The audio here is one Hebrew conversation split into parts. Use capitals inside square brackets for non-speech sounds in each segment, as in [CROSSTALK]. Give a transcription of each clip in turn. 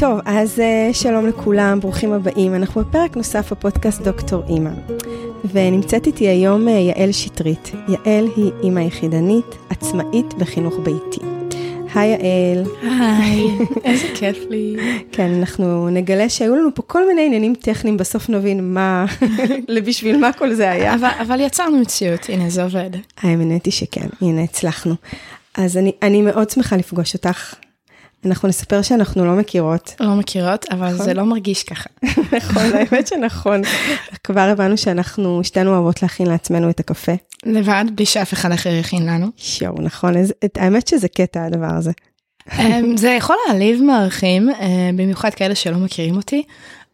טוב, אז uh, שלום לכולם, ברוכים הבאים. אנחנו בפרק נוסף בפודקאסט דוקטור אימא. ונמצאת איתי היום uh, יעל שטרית. יעל היא אימא יחידנית, עצמאית בחינוך ביתי. היי יעל. היי, [LAUGHS] איזה כיף לי. כן, אנחנו נגלה שהיו לנו פה כל מיני עניינים טכניים, בסוף נבין מה, [LAUGHS] בשביל מה כל זה היה. אבל, אבל יצרנו מציאות, הנה זה עובד. האמת היא שכן, הנה הצלחנו. אז אני, אני מאוד שמחה לפגוש אותך. אנחנו נספר שאנחנו לא מכירות. לא מכירות, אבל נכון? זה לא מרגיש ככה. [LAUGHS] נכון, האמת שנכון. כבר הבנו שאנחנו שתינו אוהבות להכין לעצמנו את הקפה. לבד, בלי שאף אחד אחר יכין לנו. שואו, נכון, אז, האמת שזה קטע הדבר הזה. אמ, [LAUGHS] זה יכול להעליב מערכים, אה, במיוחד כאלה שלא מכירים אותי,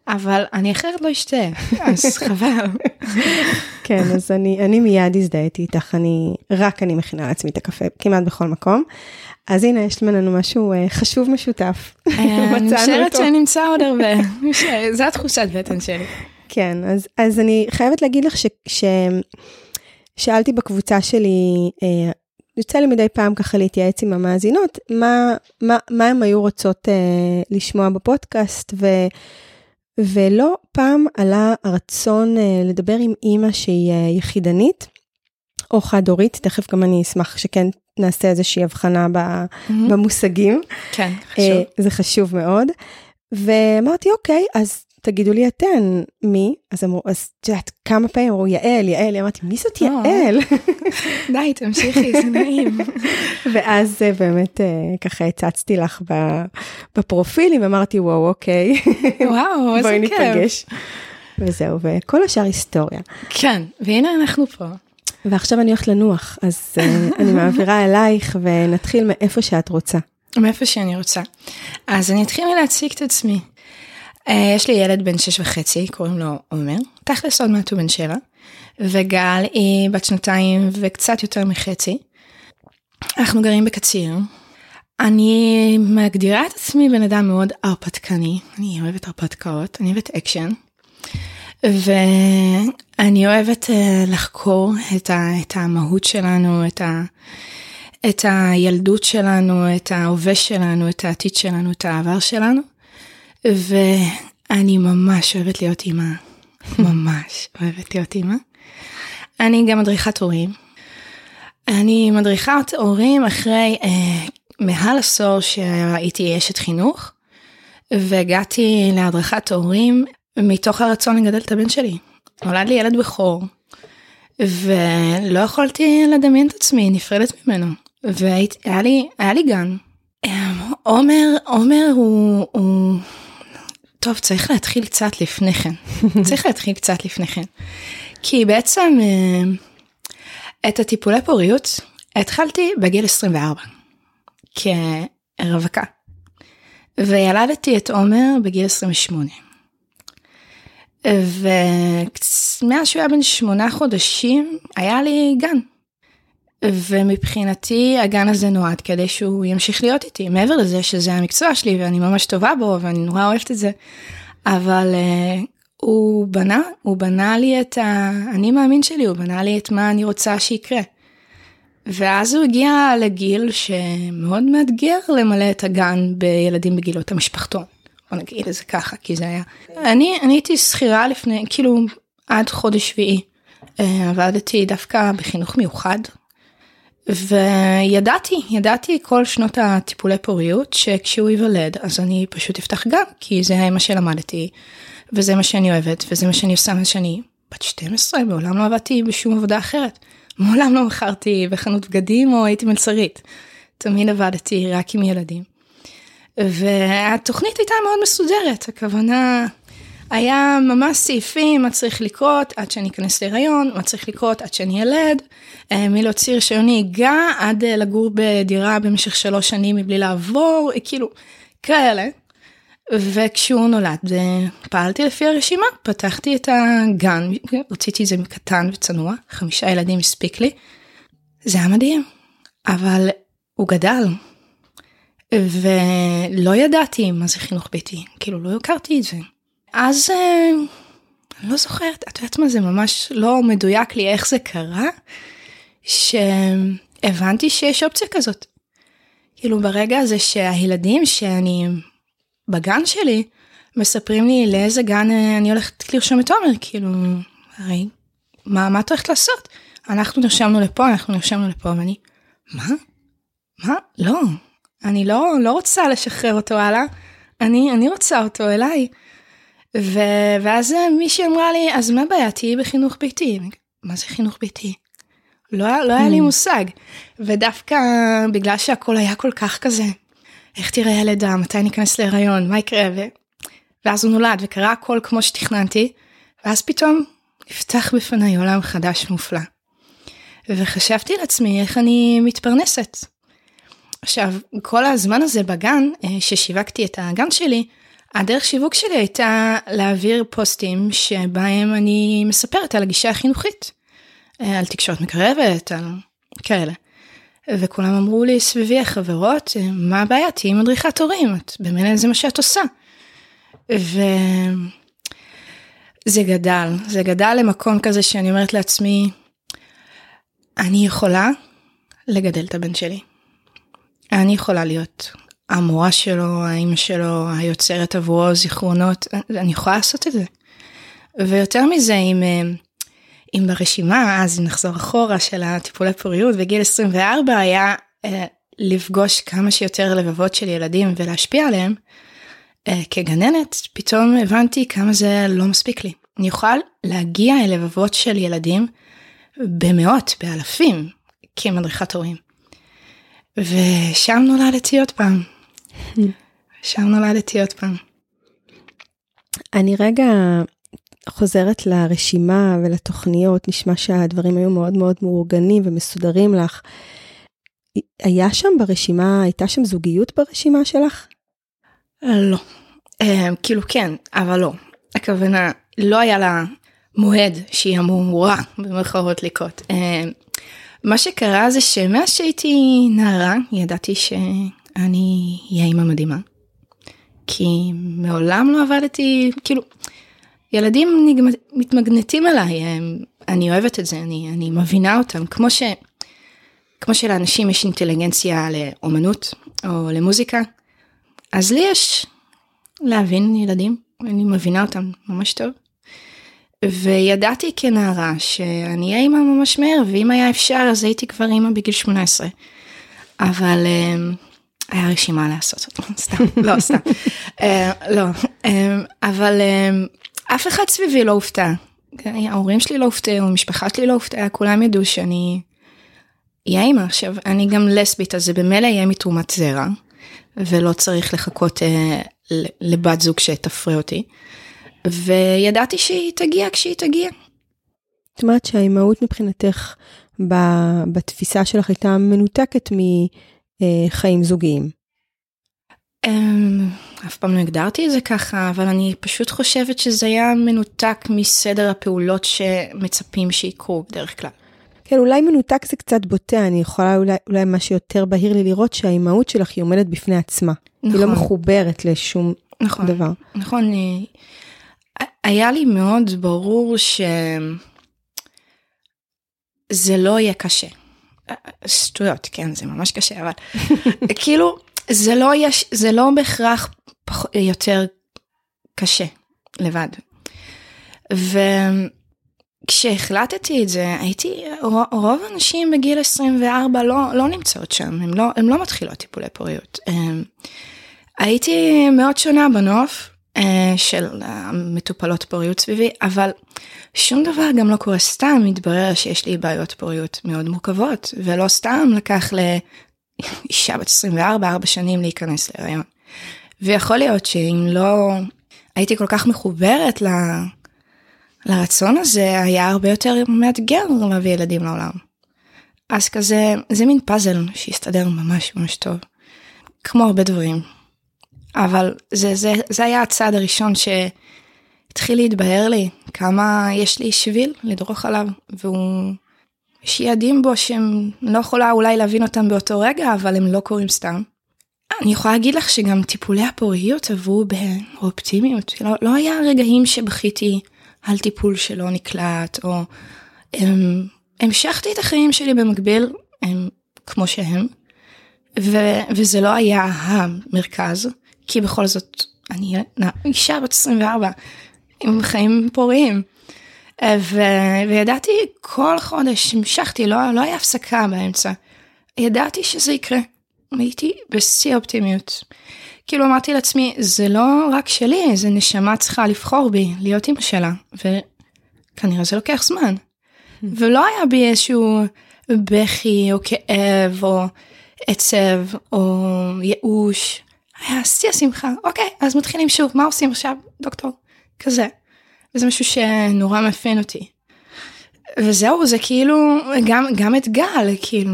אבל אני אחרת לא אשתה, אז [LAUGHS] חבל. כן, אז אני, אני מיד הזדהיתי איתך, אני, רק אני מכינה לעצמי את הקפה כמעט בכל מקום. אז הנה, יש לנו משהו אה, חשוב משותף. אה, [LAUGHS] אני משערת שנמצא עוד הרבה, [LAUGHS] זו התחושת בטן שלי. כן, אז, אז אני חייבת להגיד לך ששאלתי בקבוצה שלי, אה, יוצא לי מדי פעם ככה להתייעץ עם המאזינות, מה, מה, מה הם היו רוצות אה, לשמוע בפודקאסט, ו, ולא פעם עלה הרצון אה, לדבר עם אימא שהיא אה, יחידנית, או חד-הורית, תכף גם אני אשמח שכן נעשה איזושהי הבחנה mm-hmm. במושגים. כן, חשוב. אה, זה חשוב מאוד. ואמרתי, אוקיי, אז תגידו לי אתן, מי? אז אמרו, אז את יודעת, כמה פעמים אמרו, יעל, יעל, אמרתי, מי זאת אה. יעל? [LAUGHS] די, תמשיכי, זה נעים. [LAUGHS] ואז אה, באמת ככה הצצתי לך בפרופילים, אמרתי, וואו, אוקיי. [LAUGHS] וואו, איזה כיף. בואי ניפגש. וזהו, וכל השאר היסטוריה. כן, והנה אנחנו פה. ועכשיו אני הולכת לנוח, אז uh, אני מעבירה אלייך ונתחיל מאיפה שאת רוצה. מאיפה שאני רוצה. אז אני אתחיל מלהציג את עצמי. Uh, יש לי ילד בן שש וחצי, קוראים לו עומר, תכלס עוד מעט הוא בן שבע, וגל היא בת שנתיים וקצת יותר מחצי. אנחנו גרים בקציר. אני מגדירה את עצמי בן אדם מאוד הרפתקני, אני אוהבת הרפתקאות, אני אוהבת אקשן. ואני אוהבת אה, לחקור את, ה, את המהות שלנו, את, ה, את הילדות שלנו, את ההווה שלנו, את העתיד שלנו, את העבר שלנו. ואני ממש אוהבת להיות אימא, [LAUGHS] ממש אוהבת להיות אימא. אני גם מדריכת הורים. אני מדריכת הורים אחרי uh, מעל עשור שהייתי אשת חינוך, והגעתי להדרכת הורים מתוך הרצון לגדל את הבן שלי. נולד לי ילד בכור, ולא יכולתי לדמיין את עצמי נפרדת ממנו, והיה לי, לי גן. עומר, עומר הוא, הוא... טוב, צריך להתחיל קצת לפני כן. [LAUGHS] צריך להתחיל קצת לפני כן. כי בעצם אה, את הטיפולי פוריות התחלתי בגיל 24, כרווקה. וילדתי את עומר בגיל 28. ומאז שהוא היה בן שמונה חודשים, היה לי גן. ומבחינתי הגן הזה נועד כדי שהוא ימשיך להיות איתי, מעבר לזה שזה המקצוע שלי ואני ממש טובה בו ואני נורא אוהבת את זה. אבל uh, הוא בנה, הוא בנה לי את האני מאמין שלי, הוא בנה לי את מה אני רוצה שיקרה. ואז הוא הגיע לגיל שמאוד מאתגר למלא את הגן בילדים בגילות המשפחתון. בוא נגיד את זה ככה, כי זה היה... אני, הייתי שכירה לפני, כאילו, עד חודש שביעי. אה, עבדתי דווקא בחינוך מיוחד, וידעתי, ידעתי כל שנות הטיפולי פוריות, שכשהוא ייוולד, אז אני פשוט אפתח גן, כי זה מה שלמדתי, וזה מה שאני אוהבת, וזה מה שאני עושה מאז שאני בת 12, מעולם לא עבדתי בשום עבודה אחרת. מעולם לא מכרתי בחנות בגדים או הייתי מלצרית. תמיד עבדתי רק עם ילדים. והתוכנית הייתה מאוד מסודרת, הכוונה היה ממש סעיפים, מה צריך לקרות עד שאני אכנס להיריון, מה צריך לקרות עד שאני ילד, אה, מלהוציא רישיון נהיגה עד אה, לגור בדירה במשך שלוש שנים מבלי לעבור, כאילו, כאלה. וכשהוא נולד, אה, פעלתי לפי הרשימה, פתחתי את הגן, רציתי את זה מקטן וצנוע, חמישה ילדים הספיק לי. זה היה מדהים, אבל הוא גדל, ולא ידעתי מה זה חינוך ביתי, כאילו לא הכרתי את זה. אז אה, לא זוכרת, את יודעת מה זה ממש לא מדויק לי איך זה קרה, שהבנתי שיש אופציה כזאת. כאילו ברגע הזה שהילדים שאני בגן שלי מספרים לי לאיזה גן אה, אני הולכת לרשום את עומר, כאילו, הרי, מה, מה את הולכת לעשות? אנחנו נרשמנו לפה, אנחנו נרשמנו לפה, ואני, מה? מה? לא, אני לא, לא רוצה לשחרר אותו הלאה, אני, אני רוצה אותו אליי. ו, ואז מישהי אמרה לי, אז מה הבעיה, תהיי בחינוך ביתי. מה זה חינוך ביתי? לא, לא היה לי hmm. מושג. ודווקא בגלל שהכל היה כל כך כזה, איך תראה ילדה, מתי ניכנס להיריון, מה יקרה, ו... ואז הוא נולד וקרה הכל כמו שתכננתי, ואז פתאום נפתח בפניי עולם חדש מופלא. וחשבתי לעצמי איך אני מתפרנסת. עכשיו, כל הזמן הזה בגן, אה, ששיווקתי את הגן שלי, הדרך שיווק שלי הייתה להעביר פוסטים שבהם אני מספרת על הגישה החינוכית. אה, על תקשורת מקרבת, על כאלה. וכולם אמרו לי סביבי החברות, אה, מה הבעיה? תהיי מדריכת הורים, את במילא זה מה שאת עושה. וזה גדל, זה גדל למקום כזה שאני אומרת לעצמי, אני יכולה לגדל את הבן שלי. אני יכולה להיות המורה שלו, האימא שלו, היוצרת עבורו זיכרונות, אני יכולה לעשות את זה. ויותר מזה, אם, אה, אם ברשימה, אז אם נחזור אחורה של הטיפולי פוריות, בגיל 24 היה אה, לפגוש כמה שיותר לבבות של ילדים ולהשפיע עליהם, אה, כגננת, פתאום הבנתי כמה זה לא מספיק לי. אני אוכל להגיע אל לבבות של ילדים במאות, באלפים, כמדריכת הורים. ושם נולדתי עוד פעם. שם נולדתי עוד פעם. אני רגע חוזרת לרשימה ולתוכניות, נשמע שהדברים היו מאוד מאוד מאורגנים ומסודרים לך. היה שם ברשימה, הייתה שם זוגיות ברשימה שלך? לא. Uh, כאילו כן, אבל לא. הכוונה, לא היה לה מועד שהיא אמורה במרכאות לקרות. מה שקרה זה שמאז שהייתי נערה, ידעתי שאני אהיה אימא מדהימה. כי מעולם לא עבדתי, כאילו, ילדים מתמגנטים אליי, אני אוהבת את זה, אני, אני מבינה אותם, כמו, ש, כמו שלאנשים יש אינטליגנציה לאומנות או למוזיקה, אז לי יש להבין ילדים, אני מבינה אותם ממש טוב. וידעתי כנערה שאני אהיה אימא ממש מהר, ואם היה אפשר אז הייתי כבר אימא בגיל 18. אבל uh, היה רשימה לעשות אותו, [LAUGHS] סתם, לא סתם, uh, לא, uh, אבל uh, אף אחד סביבי לא הופתע. ההורים שלי לא הופתעו, המשפחה שלי לא הופתעה, כולם ידעו שאני אהיה אימא. עכשיו, אני גם לסבית, אז זה במילא יהיה מתרומת זרע, ולא צריך לחכות אה, לבת זוג שתפרה אותי. וידעתי שהיא תגיע כשהיא תגיע. זאת אומרת שהאימהות מבחינתך בתפיסה שלך הייתה מנותקת מחיים זוגיים. אמ, אף פעם לא הגדרתי את זה ככה, אבל אני פשוט חושבת שזה היה מנותק מסדר הפעולות שמצפים שיקרו בדרך כלל. כן, אולי מנותק זה קצת בוטה, אני יכולה אולי, אולי מה שיותר בהיר לי לראות שהאימהות שלך היא עומדת בפני עצמה. נכון. היא לא נכון. מחוברת לשום נכון, דבר. נכון, היה לי מאוד ברור שזה לא יהיה קשה. שטויות, כן, זה ממש קשה, אבל [LAUGHS] כאילו, זה לא, יש, זה לא בהכרח פח, יותר קשה לבד. וכשהחלטתי את זה, הייתי, רוב הנשים בגיל 24 לא, לא נמצאות שם, הן לא, לא מתחילות טיפולי פוריות. אמ, הייתי מאוד שונה בנוף של המטופלות פוריות סביבי, אבל שום דבר גם לא קורה סתם, מתברר שיש לי בעיות פוריות מאוד מורכבות, ולא סתם לקח אישה בת 24, 4 שנים להיכנס להיריון. ויכול להיות שאם לא הייתי כל כך מחוברת ל... לרצון הזה, היה הרבה יותר מאתגר להביא ילדים לעולם. אז כזה, זה מין פאזל שהסתדר ממש ממש טוב. כמו הרבה דברים. אבל זה, זה, זה היה הצעד הראשון שהתחיל להתבהר לי כמה יש לי שביל לדרוך עליו, והוא יש יעדים בו שהם לא יכולה אולי להבין אותם באותו רגע, אבל הם לא קורים סתם. אני יכולה להגיד לך שגם טיפולי הפוריות עברו באופטימיות. לא, לא היה רגעים שבכיתי על טיפול שלא נקלט, או הם, המשכתי את החיים שלי במקביל, הם כמו שהם, ו, וזה לא היה המרכז, כי בכל זאת אני אישה בת 24 עם חיים פוריים. ו... וידעתי כל חודש, המשכתי, לא, לא היה הפסקה באמצע. ידעתי שזה יקרה. הייתי בשיא האופטימיות. כאילו אמרתי לעצמי, זה לא רק שלי, זה נשמה צריכה לבחור בי, להיות אימא שלה, וכנראה זה לוקח זמן. ולא היה בי איזשהו בכי או כאב או עצב או ייאוש. היה שיא השמחה, אוקיי, אז מתחילים שוב, מה עושים עכשיו, דוקטור? כזה. וזה משהו שנורא מאפיין אותי. וזהו, זה כאילו גם, גם את גל, כאילו,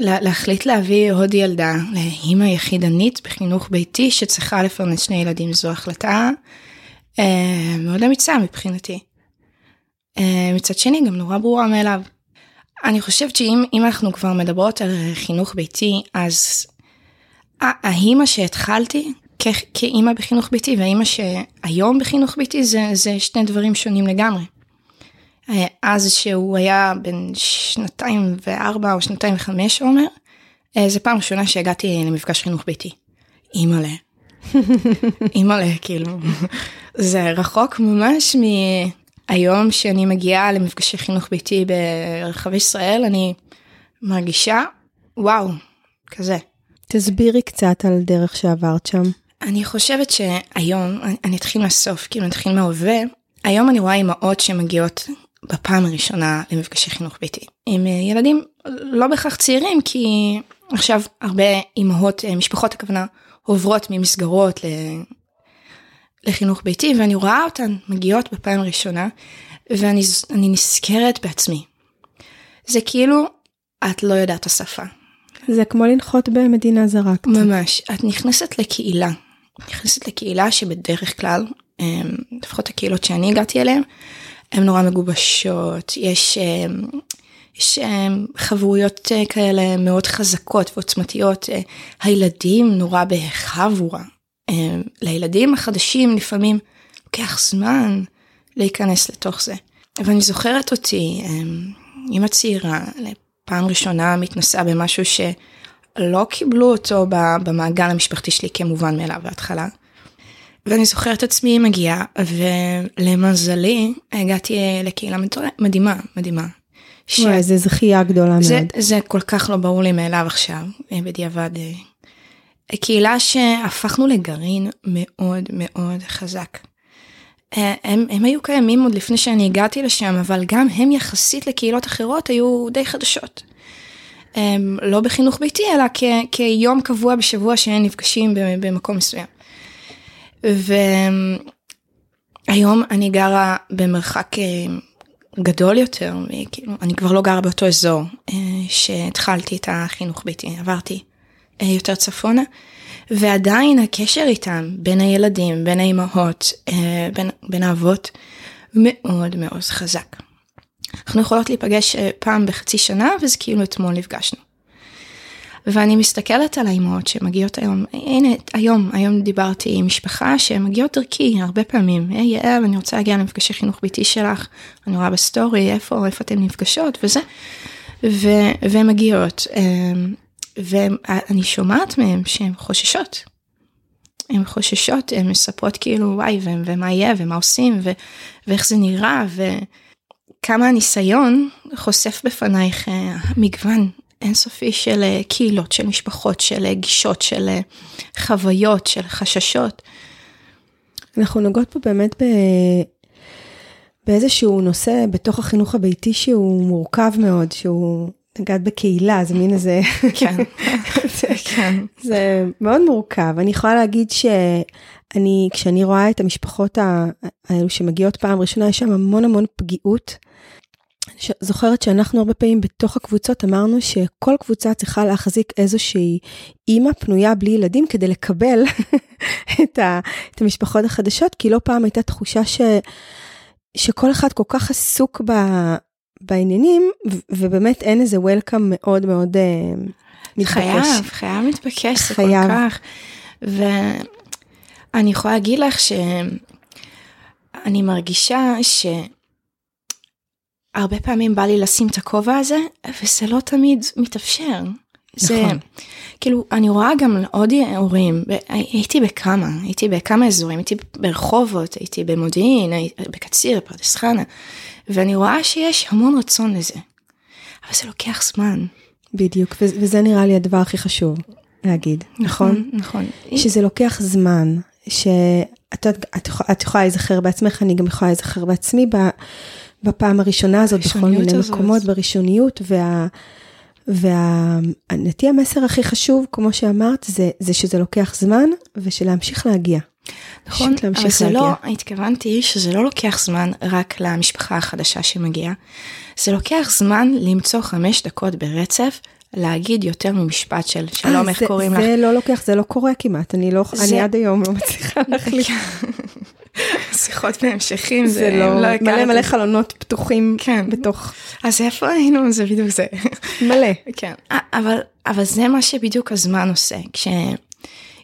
להחליט להביא עוד ילדה לאימא יחידנית בחינוך ביתי שצריכה לפרנס שני ילדים זו החלטה אה, מאוד אמיצה מבחינתי. אה, מצד שני גם נורא ברורה מאליו. אני חושבת שאם אנחנו כבר מדברות על חינוך ביתי אז האימא שהתחלתי כאימא בחינוך ביתי והאימא שהיום בחינוך ביתי זה, זה שני דברים שונים לגמרי. אה, אז שהוא היה בן שנתיים וארבע או שנתיים וחמש עומר, אה, זה פעם ראשונה שהגעתי למפגש חינוך ביתי. אימא'לה. [LAUGHS] אימא'לה, כאילו. זה רחוק ממש מהיום שאני מגיעה למפגשי חינוך ביתי ברחבי ישראל, אני מרגישה, וואו, כזה. תסבירי קצת על דרך שעברת שם. אני חושבת שהיום, אני אתחיל מהסוף, כאילו נתחיל מההווה, היום אני רואה אימהות שמגיעות בפעם הראשונה למפגשי חינוך ביתי עם אה, ילדים לא בהכרח צעירים כי עכשיו הרבה אימהות אה, משפחות הכוונה עוברות ממסגרות לחינוך ביתי ואני רואה אותן מגיעות בפעם הראשונה ואני נזכרת בעצמי. זה כאילו את לא יודעת השפה. זה כמו לנחות במדינה זרה. ממש את נכנסת לקהילה נכנסת לקהילה שבדרך כלל אה, לפחות הקהילות שאני הגעתי אליהן הן נורא מגובשות, יש, אה, יש אה, חברויות אה, כאלה מאוד חזקות ועוצמתיות, הילדים נורא בחבורה. לילדים החדשים לפעמים לוקח זמן להיכנס לתוך זה. ואני זוכרת אותי, אימא צעירה, פעם ראשונה מתנסה במשהו שלא קיבלו אותו במעגל המשפחתי שלי כמובן מאליו בהתחלה. ואני זוכרת עצמי מגיעה, ולמזלי הגעתי לקהילה מדהימה, מדהימה. ש... וואי, זה זכייה גדולה זה, מאוד. זה כל כך לא ברור לי מאליו עכשיו, אה, בדיעבד. אה, קהילה שהפכנו לגרעין מאוד מאוד חזק. אה, הם, הם היו קיימים עוד לפני שאני הגעתי לשם, אבל גם הם יחסית לקהילות אחרות היו די חדשות. לא בחינוך ביתי, אלא כ, כיום קבוע בשבוע שהם נפגשים במקום מסוים. והיום אני גרה במרחק אה, גדול יותר, כאילו, אני כבר לא גרה באותו אזור אה, שהתחלתי את החינוך ביתי, עברתי יותר צפונה, ועדיין הקשר איתם, בין הילדים, בין האימהות, בין, בין האבות, מאוד מאוד חזק. אנחנו יכולות להיפגש פעם בחצי שנה, וזה כאילו אתמול נפגשנו. ואני מסתכלת על האימהות שמגיעות היום, הנה היום, היום דיברתי עם משפחה שמגיעות דרכי הרבה פעמים, היי יעל אני רוצה להגיע למפגשי חינוך ביתי שלך, אני רואה בסטורי איפה, איפה אתן נפגשות? וזה, ו, והן מגיעות, אמ, ואני שומעת מהן שהן חוששות. הן חוששות, הן מספרות כאילו וואי ו- ומה יהיה ומה עושים ו- ואיך זה נראה וכמה הניסיון חושף בפנייך אה, מגוון אינסופי של אה, קהילות, של משפחות, של אה, גישות, של אה, חוויות, של חששות. אנחנו נוגעות פה באמת ב... באיזשהו נושא בתוך החינוך הביתי שהוא מורכב מאוד, שהוא נגעת בקהילה, זה מין איזה... כן. [LAUGHS] זה, כן. זה מאוד מורכב. אני יכולה להגיד שאני, כשאני רואה את המשפחות האלו שמגיעות פעם ראשונה, יש שם המון המון פגיעות. זוכרת שאנחנו הרבה פעמים בתוך הקבוצות אמרנו שכל קבוצה צריכה להחזיק איזושהי אימא פנויה בלי ילדים כדי לקבל [LAUGHS] את, ה, את המשפחות החדשות, כי לא פעם הייתה תחושה ש, שכל אחד כל כך עסוק ב, בעניינים, ובאמת אין איזה וולקאם מאוד מאוד uh, מתבקש. חייב, חייב מתבקש, זה כל כך. ואני יכולה להגיד לך שאני מרגישה ש... הרבה פעמים בא לי לשים את הכובע הזה, וזה לא תמיד מתאפשר. זה, נכון. כאילו, אני רואה גם עוד הורים, הייתי בכמה, הייתי בכמה אזורים, הייתי ברחובות, הייתי במודיעין, הי- בקציר, פרדס חנה, ואני רואה שיש המון רצון לזה. אבל זה לוקח זמן. בדיוק, וזה נראה לי הדבר הכי חשוב להגיד, נכון? נכון. שזה לוקח זמן, שאת את, את יכולה להיזכר בעצמך, אני גם יכולה להיזכר בעצמי בפעם הראשונה הזאת, בכל מיני הזאת. מקומות, בראשוניות, וה... ולדעתי המסר הכי חשוב, כמו שאמרת, זה, זה שזה לוקח זמן, ושלהמשיך להגיע. נכון, אבל זה לא, להגיע. התכוונתי שזה לא לוקח זמן רק למשפחה החדשה שמגיעה, זה לוקח זמן למצוא חמש דקות ברצף, להגיד יותר ממשפט של שלום, אה, איך זה, קוראים לך? זה לא לוקח, זה לא קורה כמעט, אני לא, זה- אני עד היום לא מצליחה [LAUGHS] להחליט. שיחות בהמשכים, זה לא, מלא הכרתי. מלא חלונות פתוחים כן. בתוך, אז איפה היינו? זה בדיוק זה. מלא. כן, אבל, אבל זה מה שבדיוק הזמן עושה, כש,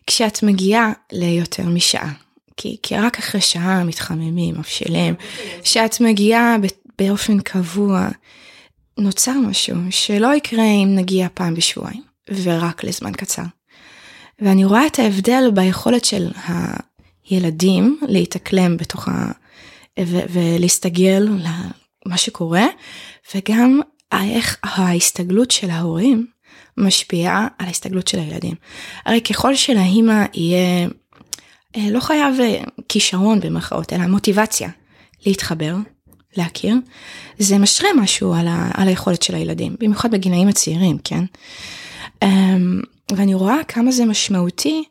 כשאת מגיעה ליותר משעה, כי, כי רק אחרי שעה מתחממים, מבשילים, כשאת מגיעה באופן קבוע, נוצר משהו שלא יקרה אם נגיע פעם בשבועיים, ורק לזמן קצר. ואני רואה את ההבדל ביכולת של הילדים להתאקלם בתוך ה... ו- ולהסתגל למה שקורה, וגם איך ההסתגלות של ההורים משפיעה על ההסתגלות של הילדים. הרי ככל שלאימא יהיה, אה, לא חייב אה, כישרון במרכאות, אלא מוטיבציה להתחבר, להכיר, זה משרה משהו על, ה, על היכולת של הילדים, במיוחד בגילאים הצעירים, כן? אמ, ואני רואה כמה זה משמעותי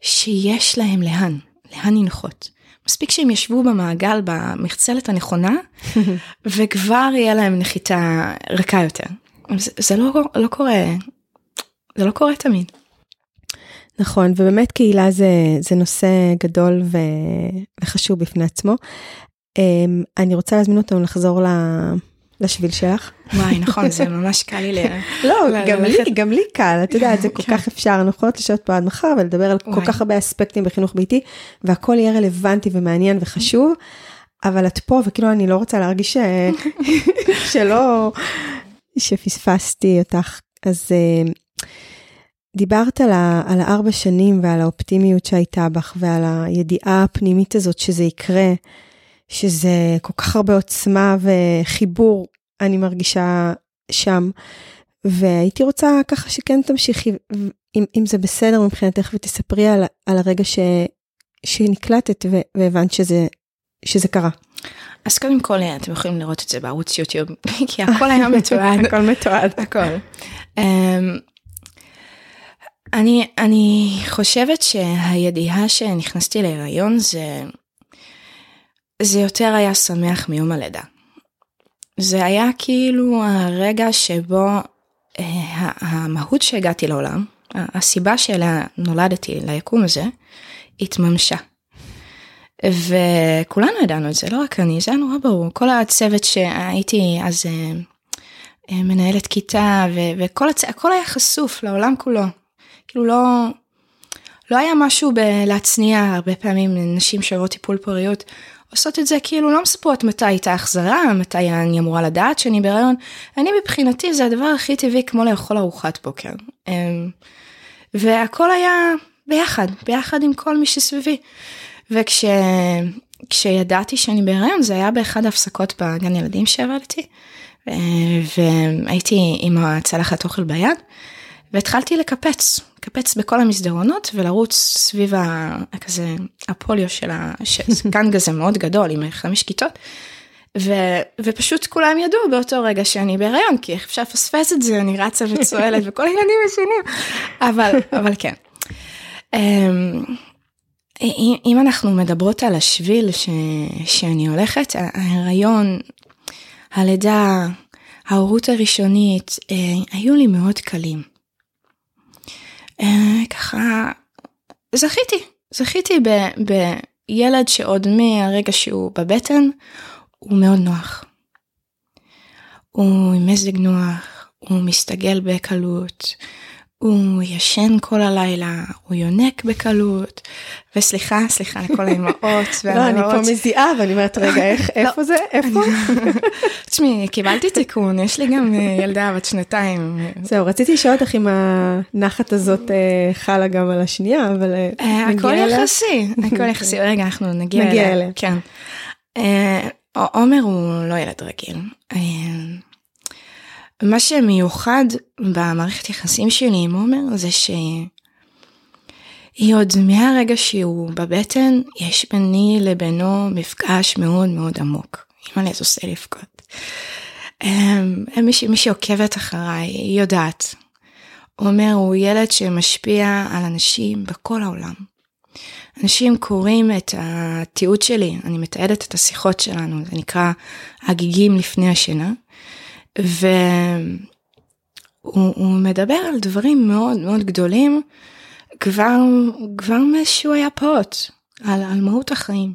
שיש להם לאן, לאן לנחות. מספיק שהם ישבו במעגל במחצלת הנכונה, [LAUGHS] וכבר יהיה להם נחיתה רכה יותר. זה, זה לא, לא קורה, זה לא קורה תמיד. נכון, ובאמת קהילה זה, זה נושא גדול ו, וחשוב בפני עצמו. אמ, אני רוצה להזמין אותנו לחזור ל- לשביל שלך. וואי, נכון, זה [LAUGHS] ממש קל לי ל... לא, גם לי. גם לי קל, את יודעת, זה כל כך אפשר, אנחנו יכולות לשבת פה עד מחר ולדבר על כל. כך הרבה אספקטים בחינוך ביתי, והכל יהיה רלוונטי ומעניין וחשוב, אבל את פה, וכאילו אני לא רוצה להרגיש ש- [LAUGHS] שלא, שפספסתי אותך. אז אה, דיברת על, ה, על הארבע שנים ועל האופטימיות שהייתה בך ועל הידיעה הפנימית הזאת שזה יקרה, שזה כל כך הרבה עוצמה וחיבור, אני מרגישה שם. והייתי רוצה ככה שכן תמשיכי, אם, אם זה בסדר מבחינתך, ותספרי על, על הרגע ש, שנקלטת ו, והבנת שזה, שזה קרה. אז קודם כל, אתם יכולים לראות את זה בערוץ יוטיוב, [LAUGHS] כי הכל היה מתועד. [LAUGHS] הכל מתועד. הכל. אני, אני חושבת שהידיעה שנכנסתי להיריון זה, זה יותר היה שמח מיום הלידה. זה היה כאילו הרגע שבו uh, המהות שהגעתי לעולם, הסיבה שאליה נולדתי ליקום הזה, התממשה. וכולנו ידענו את זה, לא רק אני, זה היה נורא ברור. כל הצוות שהייתי אז אה, אה, מנהלת כיתה, וכל הצ... היה חשוף לעולם כולו. כאילו לא, לא היה משהו בלהצניע, הרבה פעמים נשים שעוברות טיפול פוריות עושות את זה כאילו לא מספרות מתי הייתה החזרה, מתי אני אמורה לדעת שאני בהיריון. אני מבחינתי זה הדבר הכי טבעי כמו לאכול ארוחת בוקר. אה, והכל היה ביחד, ביחד עם כל מי שסביבי. וכשידעתי שאני בהיריון זה היה באחד ההפסקות בגן ילדים שעבדתי אה, והייתי עם הצלחת אוכל ביד והתחלתי לקפץ, לקפץ בכל המסדרונות ולרוץ סביב ה, כזה הפוליו של ה... כזה מאוד גדול עם חמש כיתות. ו, ופשוט כולם ידעו באותו רגע שאני בהיריון כי איך אפשר לפספס את זה אני רצה וצועלת וכל הילדים ישנים אבל אבל כן. אמ, אם אם אנחנו מדברות על השביל ש, שאני הולכת, ההיריון, הלידה, ההורות הראשונית, אה, היו לי מאוד קלים. אה, ככה, זכיתי, זכיתי ב, בילד שעוד מהרגע שהוא בבטן, הוא מאוד נוח. הוא עם מזג נוח, הוא מסתגל בקלות, הוא ישן כל הלילה, הוא יונק בקלות, וסליחה, סליחה לכל האמהות והאמהות. [LAUGHS] לא, אני פה מזיעה ואני אומרת, רגע, איך, לא. איפה זה? איפה? תשמעי, קיבלתי תיקון, יש לי גם אה, ילדה בת שנתיים. זהו, רציתי לשאול אותך אם הנחת הזאת אה, חלה גם על השנייה, אבל אה, הכל יחסי, הכל [LAUGHS] יחסי. רגע, אנחנו נגיע אליה. כן. עומר הוא לא ילד רגיל. מה שמיוחד במערכת יחסים שלי עם עומר זה שהיא עוד מהרגע שהוא בבטן, יש ביני לבינו מפגש מאוד מאוד עמוק. אימא זה עושה לבכות. אמ, מי שעוקבת אחריי היא יודעת. עומר הוא ילד שמשפיע על אנשים בכל העולם. אנשים קוראים את התיעוד שלי, אני מתעדת את השיחות שלנו, זה נקרא הגיגים לפני השינה. והוא מדבר על דברים מאוד מאוד גדולים כבר, כבר משהוא היה פעוט, על, על מהות החיים.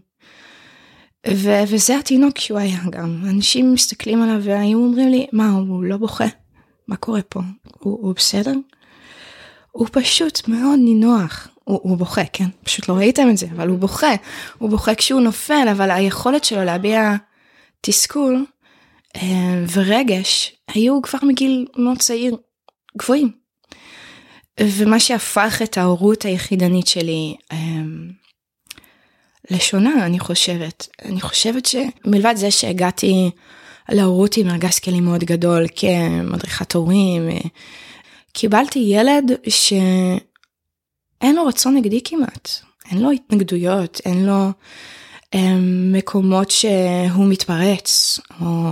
ו, וזה התינוק שהוא היה גם. אנשים מסתכלים עליו והיו אומרים לי, מה, הוא לא בוכה? מה קורה פה? הוא, הוא בסדר? הוא פשוט מאוד נינוח. הוא, הוא בוכה, כן? פשוט לא ראיתם את זה, אבל הוא בוכה. הוא בוכה כשהוא נופל, אבל היכולת שלו להביע תסכול ורגש היו כבר מגיל מאוד צעיר גבוהים. ומה שהפך את ההורות היחידנית שלי אה, לשונה, אני חושבת. אני חושבת שמלבד זה שהגעתי להורות עם ארגז כלים מאוד גדול כמדריכת הורים, אה, קיבלתי ילד שאין לו רצון נגדי כמעט, אין לו התנגדויות, אין לו מקומות שהוא מתפרץ, או,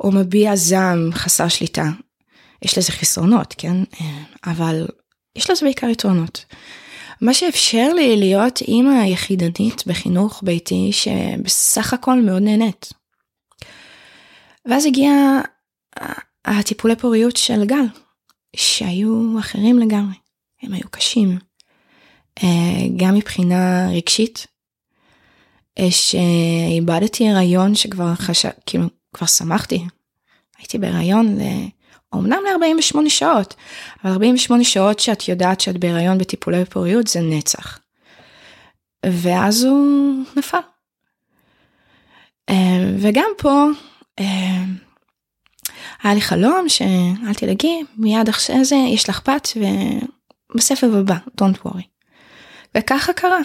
או מביע זעם חסר שליטה. יש לזה חסרונות, כן? אבל יש לזה בעיקר יתרונות. מה שאפשר לי להיות אימא יחידנית בחינוך ביתי שבסך הכל מאוד נהנית. ואז הגיע הטיפולי פוריות של גל, שהיו אחרים לגמרי. הם היו קשים. אה, גם מבחינה רגשית, שאיבדתי הריון שכבר חשב, כאילו, כבר שמחתי. הייתי בהריון, אומנם ל-48 שעות, אבל 48 שעות שאת יודעת שאת בהריון בטיפולי פוריות זה נצח. ואז הוא נפל. אה, וגם פה, אה, היה לי חלום שאל תדאגי, מיד אחרי זה יש לך בת ובסבב הבא, don't worry. וככה קרה.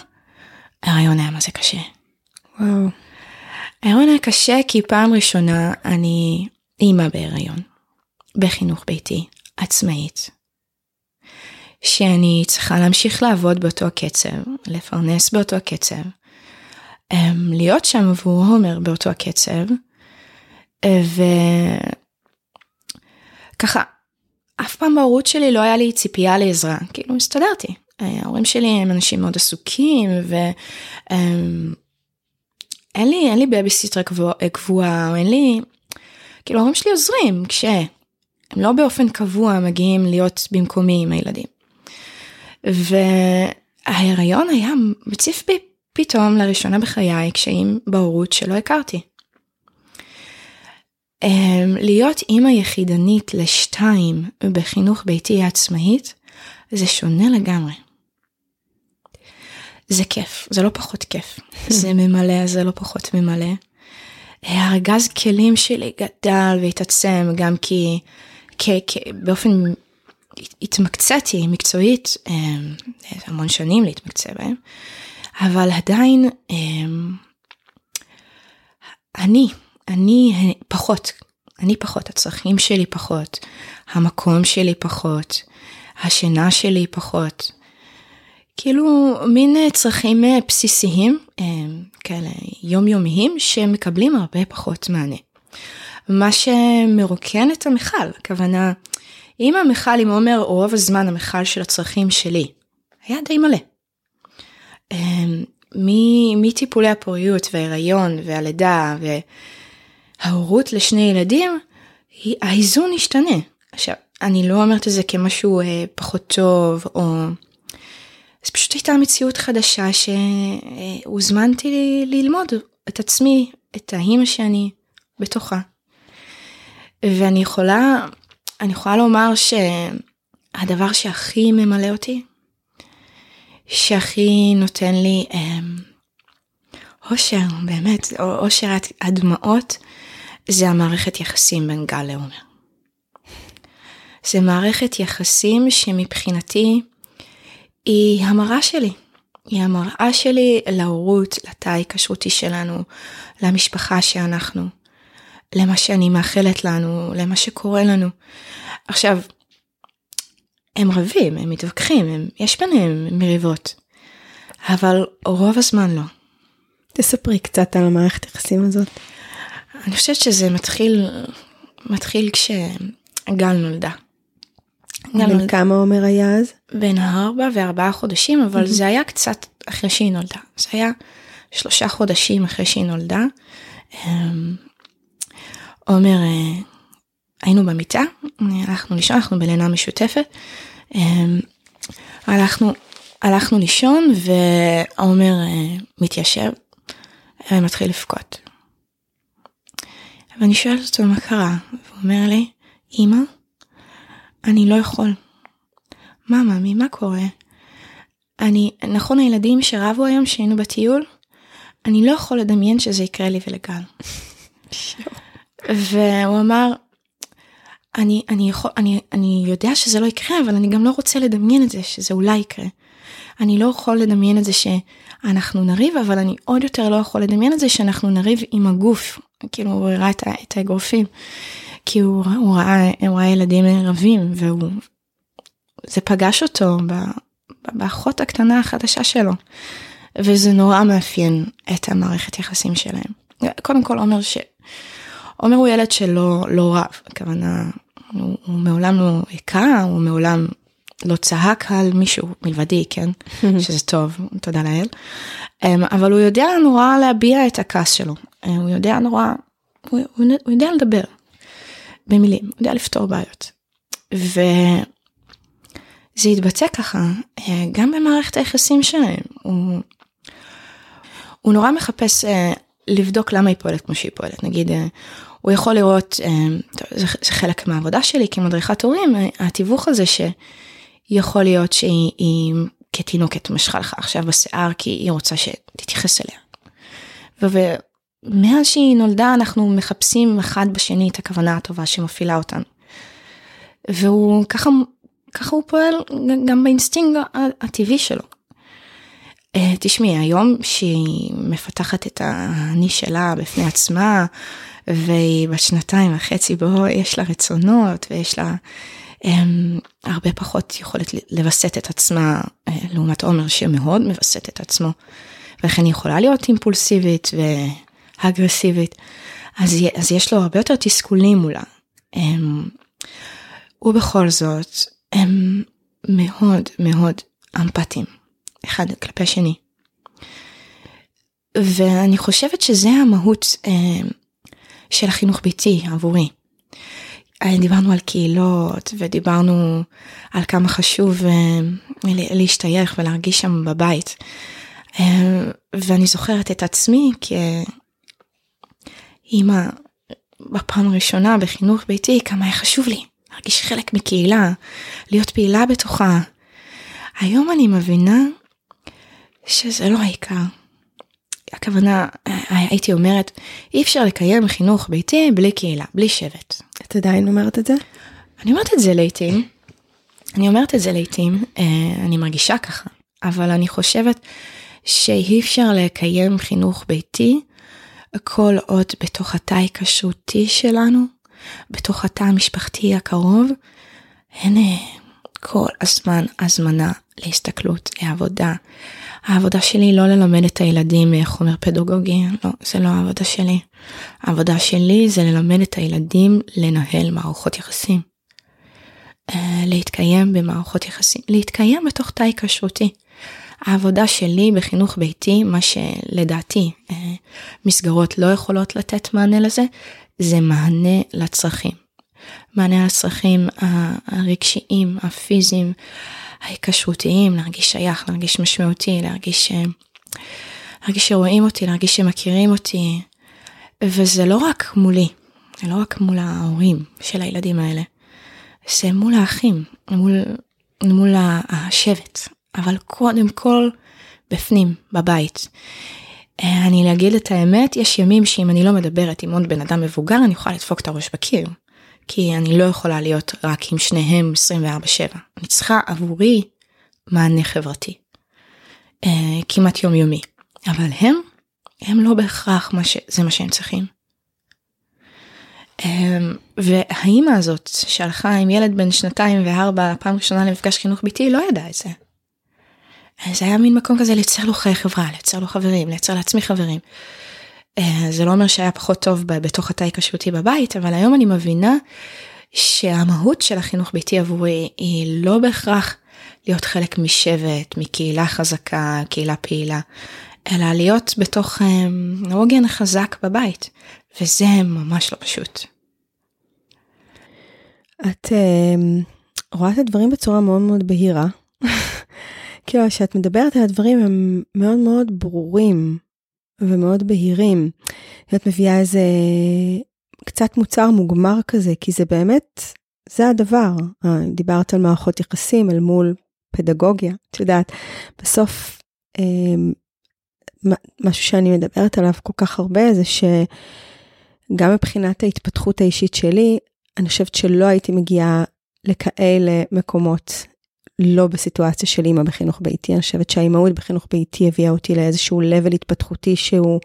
ההריון היה מה זה קשה. וואו. ההיריון היה קשה כי פעם ראשונה אני אימא בהיריון, בחינוך ביתי, עצמאית. שאני צריכה להמשיך לעבוד באותו הקצב, לפרנס באותו הקצב, אמ, להיות שם עבור הומר באותו הקצב, וככה, אף פעם בהורות שלי לא היה לי ציפייה לעזרה, כאילו הסתדרתי. ההורים שלי הם אנשים מאוד עסוקים, ו... אין לי, אין לי בייביסיטר קבועה, או אין לי, כאילו ההורים שלי עוזרים כשהם לא באופן קבוע מגיעים להיות במקומי עם הילדים. וההיריון היה מציף בי פתאום לראשונה בחיי קשיים בהורות שלא הכרתי. אמ, להיות אימא יחידנית לשתיים בחינוך ביתי עצמאית זה שונה לגמרי. זה כיף, זה לא פחות כיף. זה ממלא, זה לא פחות ממלא. הארגז כלים שלי גדל והתעצם גם כי, כי, כי באופן התמקצעתי מקצועית, אה, המון שנים להתמקצע בהם, אבל עדיין אה, אני, אני פחות, אני פחות, הצרכים שלי פחות, המקום שלי פחות, השינה שלי פחות. כאילו מין אה, צרכים אה, בסיסיים אה, כאלה יומיומיים שמקבלים הרבה פחות מענה. מה שמרוקן את המכל, הכוונה, אם המכל עם עומר רוב הזמן המכל של הצרכים שלי היה די מלא. מטיפולי הפוריות וההיריון והלידה וההורות לשני ילדים, האיזון השתנה. עכשיו, אני לא אומרת את זה כמשהו פחות טוב או אז פשוט הייתה מציאות חדשה שהוזמנתי ללמוד את עצמי, את האימא שאני בתוכה. ואני יכולה, אני יכולה לומר הדבר שהכי ממלא אותי, שהכי נותן לי אמ, אושר, באמת, אושר הדמעות, זה המערכת יחסים בין גל לעומר. זה מערכת יחסים שמבחינתי היא המראה שלי. היא המראה שלי להורות, לתא ההיקשרותי שלנו, למשפחה שאנחנו, למה שאני מאחלת לנו, למה שקורה לנו. עכשיו, הם רבים, הם מתווכחים, הם, יש ביניהם מריבות, אבל רוב הזמן לא. תספרי קצת על המערכת היחסים הזאת. אני חושבת שזה מתחיל, מתחיל כשגל נולדה. בן כמה עומר היה אז? בין ארבע וארבעה חודשים, אבל זה היה קצת אחרי שהיא נולדה. זה היה שלושה חודשים אחרי שהיא נולדה. אמ, עומר, אה, היינו במיטה, הלכנו לישון, אנחנו בלינה משותפת. אמ, הלכנו, הלכנו לישון ועומר אה, מתיישב ומתחיל לבכות. ואני שואלת אותו מה קרה, והוא אומר לי, אמא, אני לא יכול. מה, ממי, מה קורה? אני, נכון הילדים שרבו היום שהיינו בטיול, אני לא יכול לדמיין שזה יקרה לי ולגל. והוא אמר, אני, אני, יכול, אני, אני יודע שזה לא יקרה, אבל אני גם לא רוצה לדמיין את זה, שזה אולי יקרה. אני לא יכול לדמיין את זה שאנחנו נריב, אבל אני עוד יותר לא יכול לדמיין את זה שאנחנו נריב עם הגוף. כאילו, הוא הראה את, את האגרופים. כי הוא, הוא, ראה, הוא ראה ילדים רבים, והוא... זה פגש אותו באחות הקטנה החדשה שלו. וזה נורא מאפיין את המערכת יחסים שלהם. קודם כל אומר ש... עומר הוא ילד שלא לא רב, הכוונה, הוא, הוא מעולם לא היכה, הוא מעולם לא צעק על מישהו מלבדי, כן? [LAUGHS] שזה טוב, תודה לאל. אמ, אבל הוא יודע נורא להביע את הכעס שלו, אמ, הוא יודע נורא, הוא, הוא, הוא יודע לדבר במילים, יודע לפתור בעיות. וזה יתבצע ככה אה, גם במערכת היחסים שלהם. הוא, הוא נורא מחפש אה, לבדוק למה היא פועלת כמו שהיא פועלת. נגיד, אה, הוא יכול לראות, טוב, זה, זה חלק מהעבודה שלי כמדריכת הורים, התיווך הזה שיכול להיות שהיא כתינוקת משכה לך עכשיו בשיער כי היא רוצה שתתייחס אליה. ומאז שהיא נולדה אנחנו מחפשים אחד בשני את הכוונה הטובה שמפעילה אותנו. והוא ככה, ככה הוא פועל גם באינסטינקט הטבעי שלו. אה, תשמעי, היום שהיא מפתחת את האני שלה בפני עצמה, והיא בת שנתיים וחצי בו יש לה רצונות ויש לה um, הרבה פחות יכולת לווסת את עצמה uh, לעומת עומר שמאוד מווסת את עצמו. ולכן היא יכולה להיות אימפולסיבית ואגרסיבית. אז, אז יש לו הרבה יותר תסכולים מולה. Um, ובכל זאת הם מאוד מאוד אמפתיים אחד כלפי השני. ואני חושבת שזה המהות אה, של החינוך ביתי עבורי. אה, דיברנו על קהילות ודיברנו על כמה חשוב אה, להשתייך ולהרגיש שם בבית. אה, ואני זוכרת את עצמי כאימא בפעם הראשונה בחינוך ביתי, כמה היה חשוב לי להרגיש חלק מקהילה, להיות פעילה בתוכה. היום אני מבינה שזה לא העיקר. הכוונה, הייתי אומרת, אי אפשר לקיים חינוך ביתי בלי קהילה, בלי שבט. את עדיין אומרת את זה? אני אומרת את זה לעיתים. אני אומרת את זה לעיתים, אה, אני מרגישה ככה, אבל אני חושבת שאי אפשר לקיים חינוך ביתי כל עוד בתוך התא ההיקשרותי שלנו, בתוך התא המשפחתי הקרוב, אין כל הזמן הזמנה להסתכלות, לעבודה, העבודה שלי לא ללמד את הילדים חומר פדגוגי, לא, זה לא העבודה שלי. העבודה שלי זה ללמד את הילדים לנהל מערכות יחסים. אה, להתקיים במערכות יחסים, להתקיים בתוך תא כשרותי. העבודה שלי בחינוך ביתי, מה שלדעתי אה, מסגרות לא יכולות לתת מענה לזה, זה מענה לצרכים. מענה לצרכים הרגשיים, הפיזיים, ההיקשרותיים, להרגיש שייך, להרגיש משמעותי, להרגיש, אה, להרגיש שרואים אותי, להרגיש שמכירים אותי. וזה לא רק מולי, זה לא רק מול ההורים של הילדים האלה, זה מול האחים, מול, מול השבט, אבל קודם כל בפנים, בבית. אה, אני להגיד את האמת, יש ימים שאם אני לא מדברת עם עוד בן אדם מבוגר, אני יכולה לדפוק את הראש בקיר. כי אני לא יכולה להיות רק עם שניהם 24/7. אני צריכה עבורי מענה חברתי. אה, כמעט יומיומי. אבל הם, הם לא בהכרח מה ש... זה מה שהם צריכים. אה, והאימא הזאת שהלכה עם ילד בן שנתיים וארבע פעם ראשונה למפגש חינוך ביתי לא ידעה את זה. זה היה מין מקום כזה לייצר לו חיי חברה, לייצר לו חברים, לייצר לעצמי חברים. אה, זה לא אומר שהיה פחות טוב בתוך התא ההיקשרותי בבית, אבל היום אני מבינה שהמהות של החינוך ביתי עבורי היא לא בהכרח להיות חלק משבט, מקהילה חזקה, קהילה פעילה, אלא להיות בתוך העוגן אה, החזק בבית, וזה ממש לא פשוט. את רואה את הדברים בצורה מאוד מאוד בהירה. כאילו, כשאת מדברת על הדברים הם מאוד מאוד ברורים ומאוד בהירים. את מביאה איזה קצת מוצר מוגמר כזה, כי זה באמת, זה הדבר. דיברת על מערכות יחסים אל מול פדגוגיה, את יודעת, בסוף אמ, משהו שאני מדברת עליו כל כך הרבה זה שגם מבחינת ההתפתחות האישית שלי, אני חושבת שלא הייתי מגיעה לכאלה מקומות לא בסיטואציה של אימא בחינוך ביתי, אני חושבת שהאימהות בחינוך ביתי הביאה אותי לאיזשהו level התפתחותי שהוא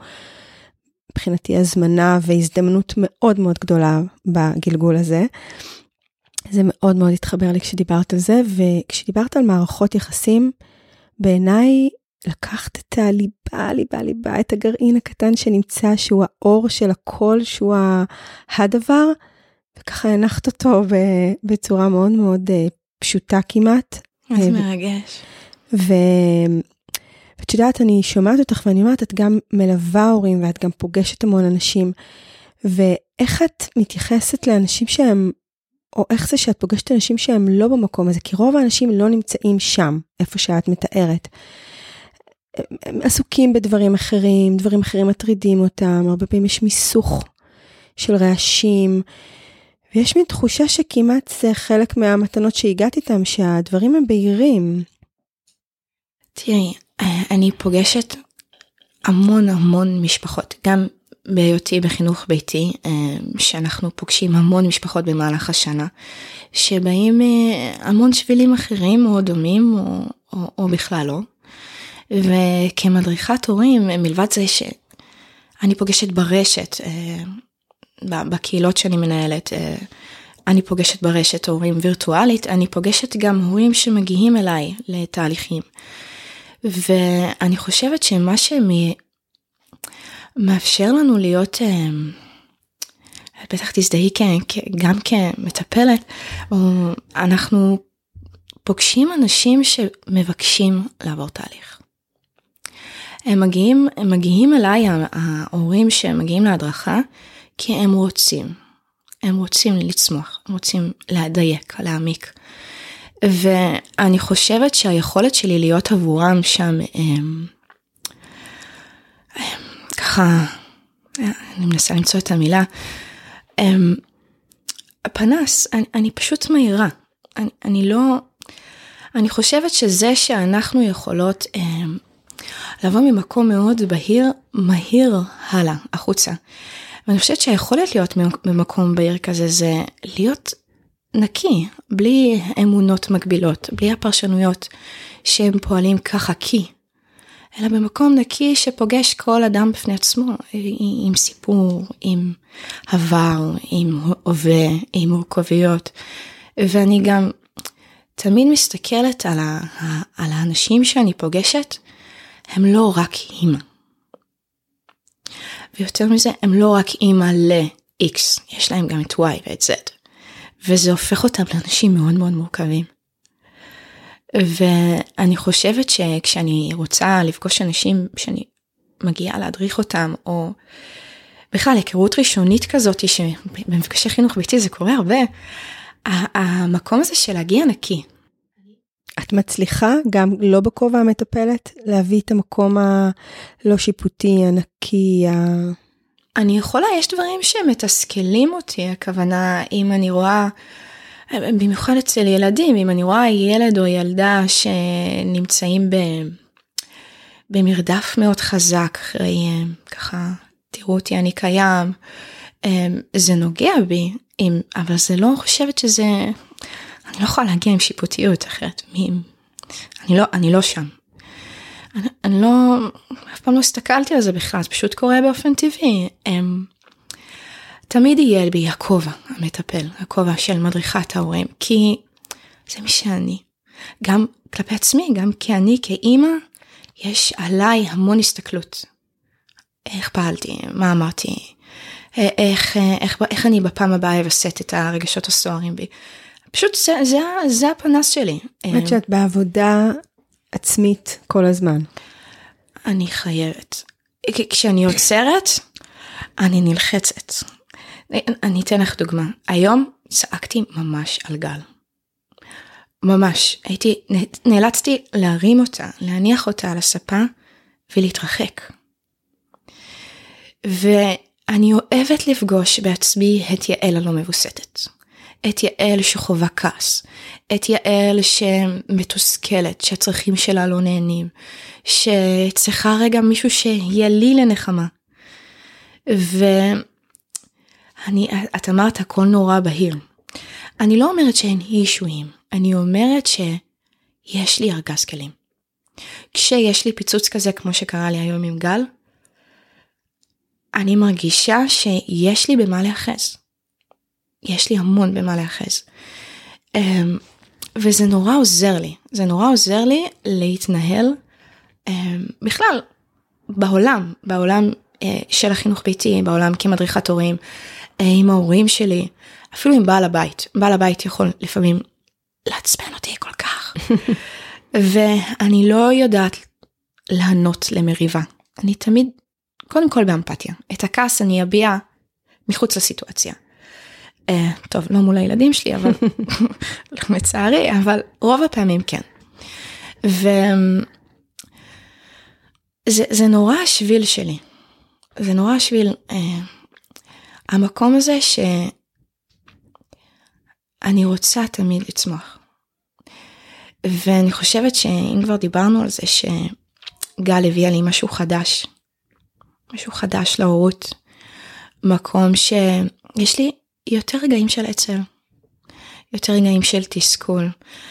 מבחינתי הזמנה והזדמנות מאוד מאוד גדולה בגלגול הזה. זה מאוד מאוד התחבר לי כשדיברת על זה, וכשדיברת על מערכות יחסים, בעיניי לקחת את הליבה, ליבה, ליבה, את הגרעין הקטן שנמצא, שהוא האור של הכל, שהוא הדבר, וככה הנחת אותו בצורה מאוד מאוד אה, פשוטה כמעט. איזה אה, מרגש. ו... ואת יודעת, אני שומעת אותך ואני אומרת, את גם מלווה הורים ואת גם פוגשת המון אנשים. ואיך את מתייחסת לאנשים שהם, או איך זה שאת פוגשת אנשים שהם לא במקום הזה, כי רוב האנשים לא נמצאים שם, איפה שאת מתארת. הם עסוקים בדברים אחרים, דברים אחרים מטרידים אותם, הרבה פעמים יש מיסוך של רעשים, ויש מין תחושה שכמעט זה חלק מהמתנות שהגעת איתם, שהדברים הם בהירים. תראי, אני פוגשת המון המון משפחות, גם בהיותי בחינוך ביתי, שאנחנו פוגשים המון משפחות במהלך השנה, שבאים אה, המון שבילים אחרים או דומים או, או, או בכלל לא. וכמדריכת הורים, מלבד זה שאני פוגשת ברשת, אה, בקהילות שאני מנהלת, אה, אני פוגשת ברשת הורים וירטואלית, אני פוגשת גם הורים שמגיעים אליי לתהליכים. ואני חושבת שמה שמאפשר לנו להיות, אה, בטח תזדהי גם כמטפלת, אנחנו פוגשים אנשים שמבקשים לעבור תהליך. הם מגיעים, הם מגיעים אליי, ההורים שמגיעים להדרכה, כי הם רוצים. הם רוצים לצמוח, הם רוצים להדייק, להעמיק. ואני חושבת שהיכולת שלי להיות עבורם שם, הם, הם, ככה, אני מנסה למצוא את המילה, הם, פנס, אני, אני פשוט מהירה. אני, אני לא, אני חושבת שזה שאנחנו יכולות הם, לבוא ממקום מאוד בהיר, מהיר הלאה, החוצה. ואני חושבת שהיכולת להיות במקום בהיר כזה זה להיות נקי, בלי אמונות מגבילות, בלי הפרשנויות שהם פועלים ככה כי, אלא במקום נקי שפוגש כל אדם בפני עצמו, עם סיפור, עם עבר, עם הווה, עם מורכבויות. ואני גם תמיד מסתכלת על, ה, על האנשים שאני פוגשת, הם לא רק אימא. ויותר מזה, הם לא רק אימא ל-X, יש להם גם את Y ואת Z. וזה הופך אותם לאנשים מאוד מאוד מורכבים. ואני חושבת שכשאני רוצה לפגוש אנשים שאני מגיעה להדריך אותם, או בכלל היכרות ראשונית כזאת, שבמפגשי חינוך ביתי זה קורה הרבה, המקום הזה של להגיע נקי. את מצליחה, גם לא בכובע המטפלת, להביא את המקום הלא שיפוטי, הנקי, ה... אני יכולה, יש דברים שמתסכלים אותי, הכוונה, אם אני רואה במיוחד אצל ילדים, אם אני רואה ילד או ילדה שנמצאים ב... במרדף מאוד חזק אחרי ככה, תראו אותי, אני קיים, זה נוגע בי, עם, אבל זה לא חושבת שזה, אני לא יכולה להגיע עם שיפוטיות אחרת, מי, אני לא, אני לא שם. אני, אני לא, אף פעם לא הסתכלתי על זה בכלל, זה פשוט קורה באופן טבעי. הם, תמיד יהיה בי הכובע המטפל, הכובע של מדריכת ההורים, כי זה מי שאני. גם כלפי עצמי, גם כי אני כאימא, יש עליי המון הסתכלות. איך פעלתי, מה אמרתי, איך, איך, איך אני בפעם הבאה אווסת את הרגשות הסוערים בי. פשוט זה, זה, זה הפנס שלי. זאת שאת בעבודה עצמית כל הזמן. אני חייבת. כשאני עוצרת, אני נלחצת. אני אתן לך דוגמה. היום צעקתי ממש על גל. ממש. הייתי, נאלצתי להרים אותה, להניח אותה על הספה ולהתרחק. ואני אוהבת לפגוש בעצמי את יעל הלא מבוסתת. את יעל שחווה כעס, את יעל שמתוסכלת, שהצרכים שלה לא נהנים, שצריכה רגע מישהו שיהיה לי לנחמה. ואני, את אמרת הכל נורא בהיר. אני לא אומרת שאין אישויים, אני אומרת שיש לי ארגז כלים. כשיש לי פיצוץ כזה כמו שקרה לי היום עם גל, אני מרגישה שיש לי במה להיאחז. יש לי המון במה להיאחז. אמ, וזה נורא עוזר לי, זה נורא עוזר לי להתנהל אמ, בכלל בעולם, בעולם אה, של החינוך ביתי, בעולם כמדריכת הורים, אה, עם ההורים שלי, אפילו עם בעל הבית. בעל הבית יכול לפעמים לעצבן אותי כל כך. [LAUGHS] ואני לא יודעת לענות למריבה. אני תמיד, קודם כל באמפתיה. את הכעס אני אביע מחוץ לסיטואציה. אה, טוב, לא מול הילדים שלי, אבל [LAUGHS] לצערי, אבל רוב הפעמים כן. וזה זה נורא השביל שלי. זה נורא השביל, אה, המקום הזה שאני רוצה תמיד לצמוח. ואני חושבת שאם כבר דיברנו על זה שגל הביאה לי משהו חדש, משהו חדש להורות, מקום שיש לי יותר רגעים של עצל. יותר רגעים של תסכול.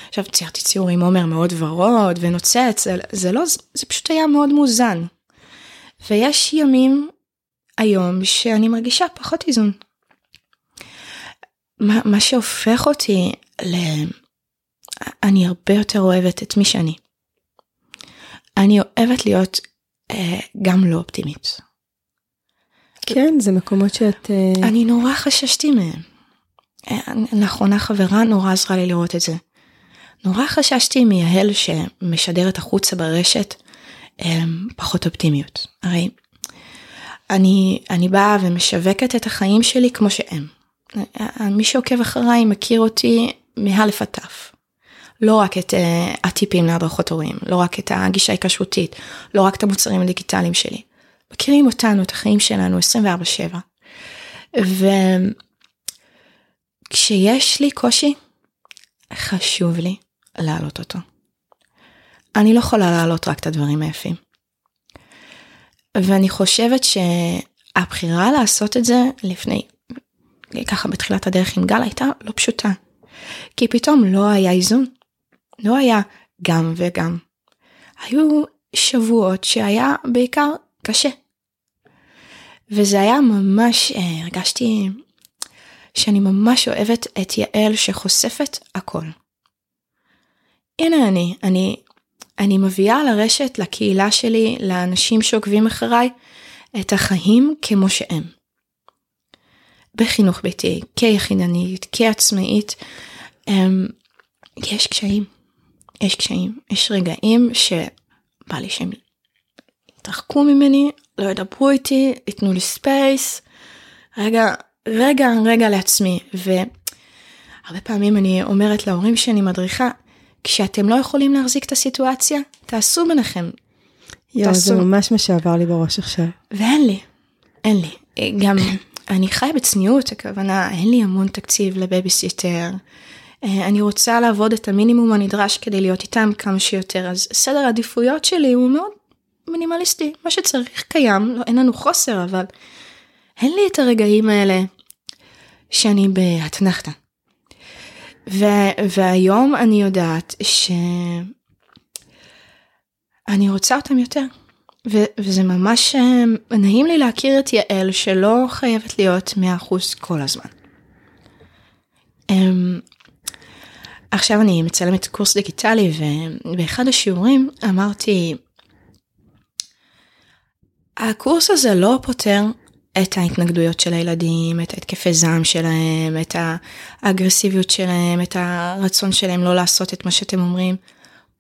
עכשיו ציירתי ציור עם עומר מאוד ורוד ונוצץ, זה, לא, זה פשוט היה מאוד מאוזן. ויש ימים היום שאני מרגישה פחות איזון. מה, מה שהופך אותי ל... אני הרבה יותר אוהבת את מי שאני. אני אוהבת להיות אה, גם לא אופטימית. כן, זה מקומות שאת... אה, אני נורא חששתי מהם. אה, לאחרונה חברה נורא עזרה לי לראות את זה. נורא חששתי מיהל שמשדרת החוצה ברשת אה, פחות אופטימיות. הרי אני, אני באה ומשווקת את החיים שלי כמו שהם. מי שעוקב אחריי מכיר אותי מא' עד ת'. לא רק את uh, הטיפים להדרכות הורים, לא רק את הגישה ההיקשרותית, לא רק את המוצרים הדיגיטליים שלי. מכירים אותנו, את החיים שלנו 24/7. וכשיש לי קושי, חשוב לי להעלות אותו. אני לא יכולה להעלות רק את הדברים היפים. ואני חושבת שהבחירה לעשות את זה לפני, ככה בתחילת הדרך עם גל הייתה לא פשוטה. כי פתאום לא היה איזון. לא היה גם וגם. היו שבועות שהיה בעיקר קשה. וזה היה ממש, אה, הרגשתי שאני ממש אוהבת את יעל שחושפת הכל. הנה אני, אני, אני מביאה לרשת, לקהילה שלי, לאנשים שעוקבים אחריי, את החיים כמו שהם. בחינוך ביתי, כיחידנית, כעצמאית, אמ, יש קשיים. יש קשיים. יש רגעים שבא לי שהם יתרחקו ממני, לא ידברו איתי, ייתנו לי space, רגע, רגע, רגע לעצמי. והרבה פעמים אני אומרת להורים שאני מדריכה, כשאתם לא יכולים להחזיק את הסיטואציה, תעשו ביניכם. יואו, זה ממש מה שעבר לי בראש עכשיו. ואין לי, אין לי. גם אני חיה בצניעות, הכוונה, אין לי המון תקציב לבייביסיטר, אה, אני רוצה לעבוד את המינימום הנדרש כדי להיות איתם כמה שיותר, אז סדר העדיפויות שלי הוא מאוד מינימליסטי, מה שצריך קיים, לא, אין לנו חוסר, אבל אין לי את הרגעים האלה שאני בהתנחתה. והיום אני יודעת שאני רוצה אותם יותר. ו- וזה ממש אה, נעים לי להכיר את יעל שלא חייבת להיות 100% כל הזמן. Um, עכשיו אני מצלמת קורס דיגיטלי ובאחד השיעורים אמרתי, הקורס הזה לא פותר את ההתנגדויות של הילדים, את ההתקפי זעם שלהם, את האגרסיביות שלהם, את הרצון שלהם לא לעשות את מה שאתם אומרים.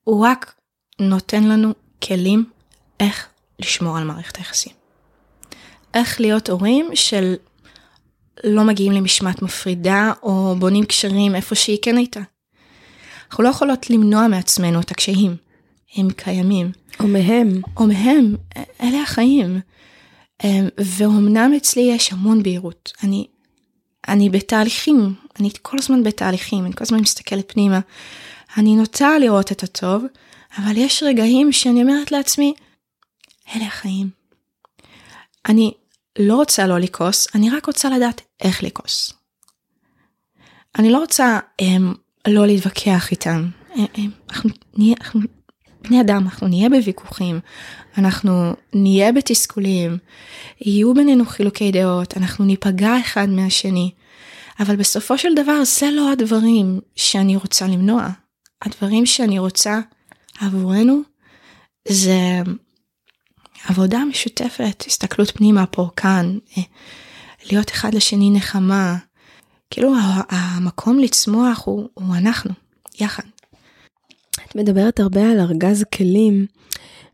הוא רק נותן לנו כלים איך לשמור על מערכת היחסים. איך להיות הורים של לא מגיעים למשמעת מפרידה או בונים קשרים איפה שהיא כן הייתה. אנחנו לא יכולות למנוע מעצמנו את הקשיים, הם קיימים. או מהם. או מהם, אלה החיים. אמ, ואומנם אצלי יש המון בהירות, אני, אני בתהליכים, אני כל הזמן בתהליכים, אני כל הזמן מסתכלת פנימה. אני נוטה לראות את הטוב, אבל יש רגעים שאני אומרת לעצמי, אלה החיים. אני לא רוצה לא לכעוס, אני רק רוצה לדעת איך לכעוס. אני לא רוצה הם, לא להתווכח איתם. הם, הם, אנחנו נהיה, אנחנו בני אדם, אנחנו נהיה בוויכוחים, אנחנו נהיה בתסכולים, יהיו בינינו חילוקי דעות, אנחנו ניפגע אחד מהשני, אבל בסופו של דבר זה לא הדברים שאני רוצה למנוע. הדברים שאני רוצה עבורנו זה עבודה משותפת, הסתכלות פנימה פה, כאן, אה, להיות אחד לשני נחמה. כאילו המקום לצמוח הוא, הוא אנחנו, יחד. מדברת הרבה על ארגז כלים,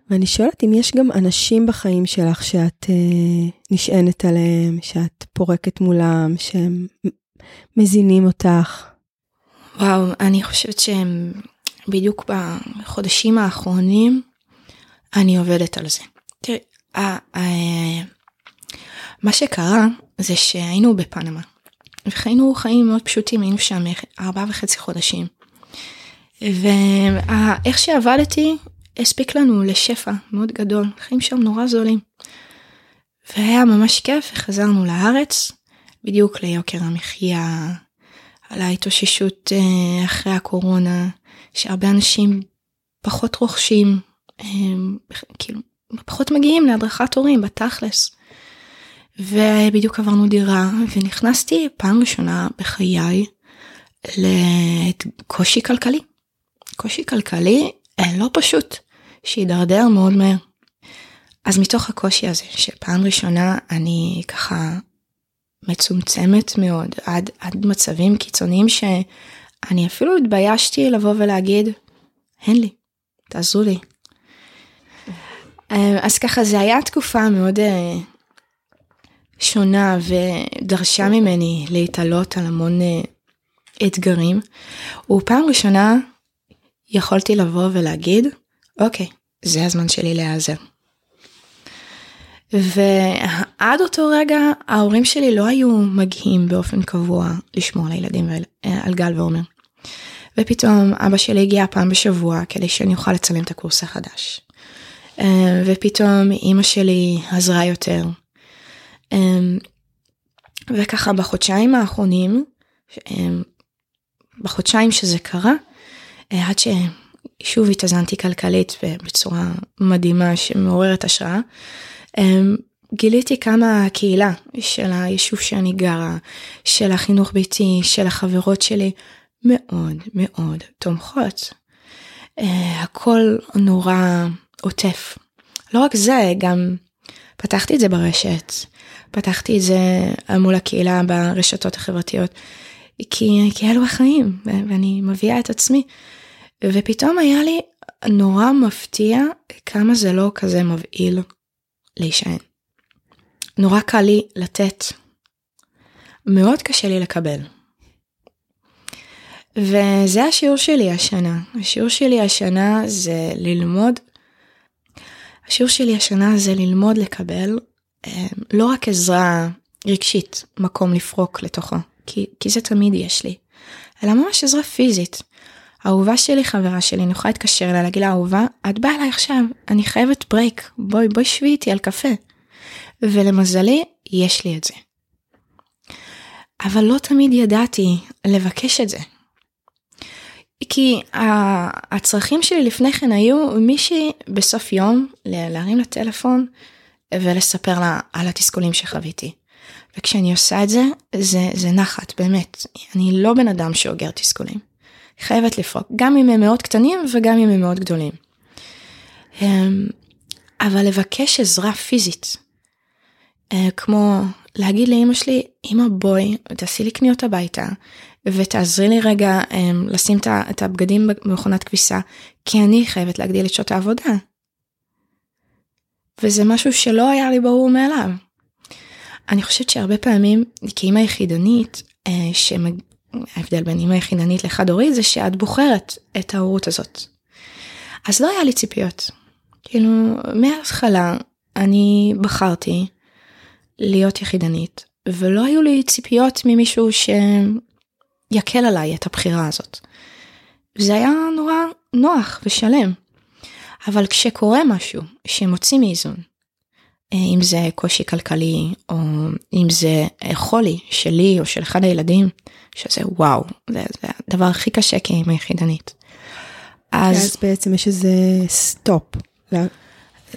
ואני שואלת אם יש גם אנשים בחיים שלך שאת אה, נשענת עליהם, שאת פורקת מולם, שהם מזינים אותך. וואו, אני חושבת שהם בדיוק בחודשים האחרונים, אני עובדת על זה. תראי, מה שקרה זה שהיינו בפנמה, וחיינו חיים מאוד פשוטים, היינו שם ארבעה וחצי חודשים. ואיך שעבדתי הספיק לנו לשפע מאוד גדול, חיים שם נורא זולים. והיה ממש כיף, וחזרנו לארץ, בדיוק ליוקר המחיה, על ההתאוששות אה, אחרי הקורונה, שהרבה אנשים פחות רוכשים, כאילו, פחות מגיעים להדרכת הורים בתכלס. ובדיוק עברנו דירה, ונכנסתי פעם ראשונה בחיי לקושי כלכלי. קושי כלכלי אה, לא פשוט, שהידרדר מאוד מהר. אז מתוך הקושי הזה, שפעם ראשונה אני ככה מצומצמת מאוד, עד, עד מצבים קיצוניים שאני אפילו התביישתי לבוא ולהגיד, אין לי, תעזרו לי. אה, אז ככה זה היה תקופה מאוד אה, שונה ודרשה ממני להתעלות על המון אתגרים. ופעם ראשונה יכולתי לבוא ולהגיד, אוקיי, זה הזמן שלי להיעזר. ועד אותו רגע ההורים שלי לא היו מגיעים באופן קבוע לשמור על הילדים על גל ועומר. ופתאום אבא שלי הגיע פעם בשבוע כדי שאני אוכל לצלם את הקורס החדש. ופתאום אימא שלי עזרה יותר. וככה בחודשיים האחרונים, בחודשיים שזה קרה, אה, עד ששוב התאזנתי כלכלית בצורה מדהימה שמעוררת השראה. אמ, גיליתי כמה הקהילה של היישוב שאני גרה, של החינוך ביתי, של החברות שלי, מאוד מאוד תומכות. אה, הכל נורא עוטף. לא רק זה, גם פתחתי את זה ברשת, פתחתי את זה מול הקהילה ברשתות החברתיות, כי, כי אלו החיים, ואני מביאה את עצמי. ופתאום היה לי נורא מפתיע כמה זה לא כזה מבהיל להישען. נורא קל לי לתת. מאוד קשה לי לקבל. וזה השיעור שלי השנה. השיעור שלי השנה זה ללמוד, השיעור שלי השנה זה ללמוד לקבל אה, לא רק עזרה רגשית, מקום לפרוק לתוכו, כי, כי זה תמיד יש לי, אלא ממש עזרה פיזית. אהובה שלי, חברה שלי, אני יכולה להתקשר אליה, להגיד לה, אהובה, את באה אליי עכשיו, אני חייבת ברייק, בואי, בואי שבי איתי על קפה. ולמזלי, יש לי את זה. אבל לא תמיד ידעתי לבקש את זה. כי הצרכים שלי לפני כן היו מישהי בסוף יום להרים לטלפון ולספר לה על התסכולים שחוויתי. וכשאני עושה את זה, זה, זה נחת, באמת. אני לא בן אדם שאוגר תסכולים. חייבת לפרוק, גם אם הם מאוד קטנים וגם אם הם מאוד גדולים. אמ, אבל לבקש עזרה פיזית, אה, כמו להגיד לאמא שלי, אמא בואי, תעשי לי קניות הביתה, ותעזרי לי רגע אמ, לשים את הבגדים במכונת כביסה, כי אני חייבת להגדיל את שעות העבודה. וזה משהו שלא היה לי ברור מאליו. אני חושבת שהרבה פעמים, כאימא יחידנית, אה. ההבדל בין אימא יחידנית לחד הורית זה שאת בוחרת את ההורות הזאת. אז לא היה לי ציפיות. כאילו, מההתחלה אני בחרתי להיות יחידנית, ולא היו לי ציפיות ממישהו שיקל עליי את הבחירה הזאת. זה היה נורא נוח ושלם. אבל כשקורה משהו שמוציא מאיזון, אם זה קושי כלכלי, או אם זה אה, חולי שלי או של אחד הילדים, שזה וואו, זה, זה הדבר הכי קשה כאימא יחידנית. אז, אז בעצם יש איזה stop.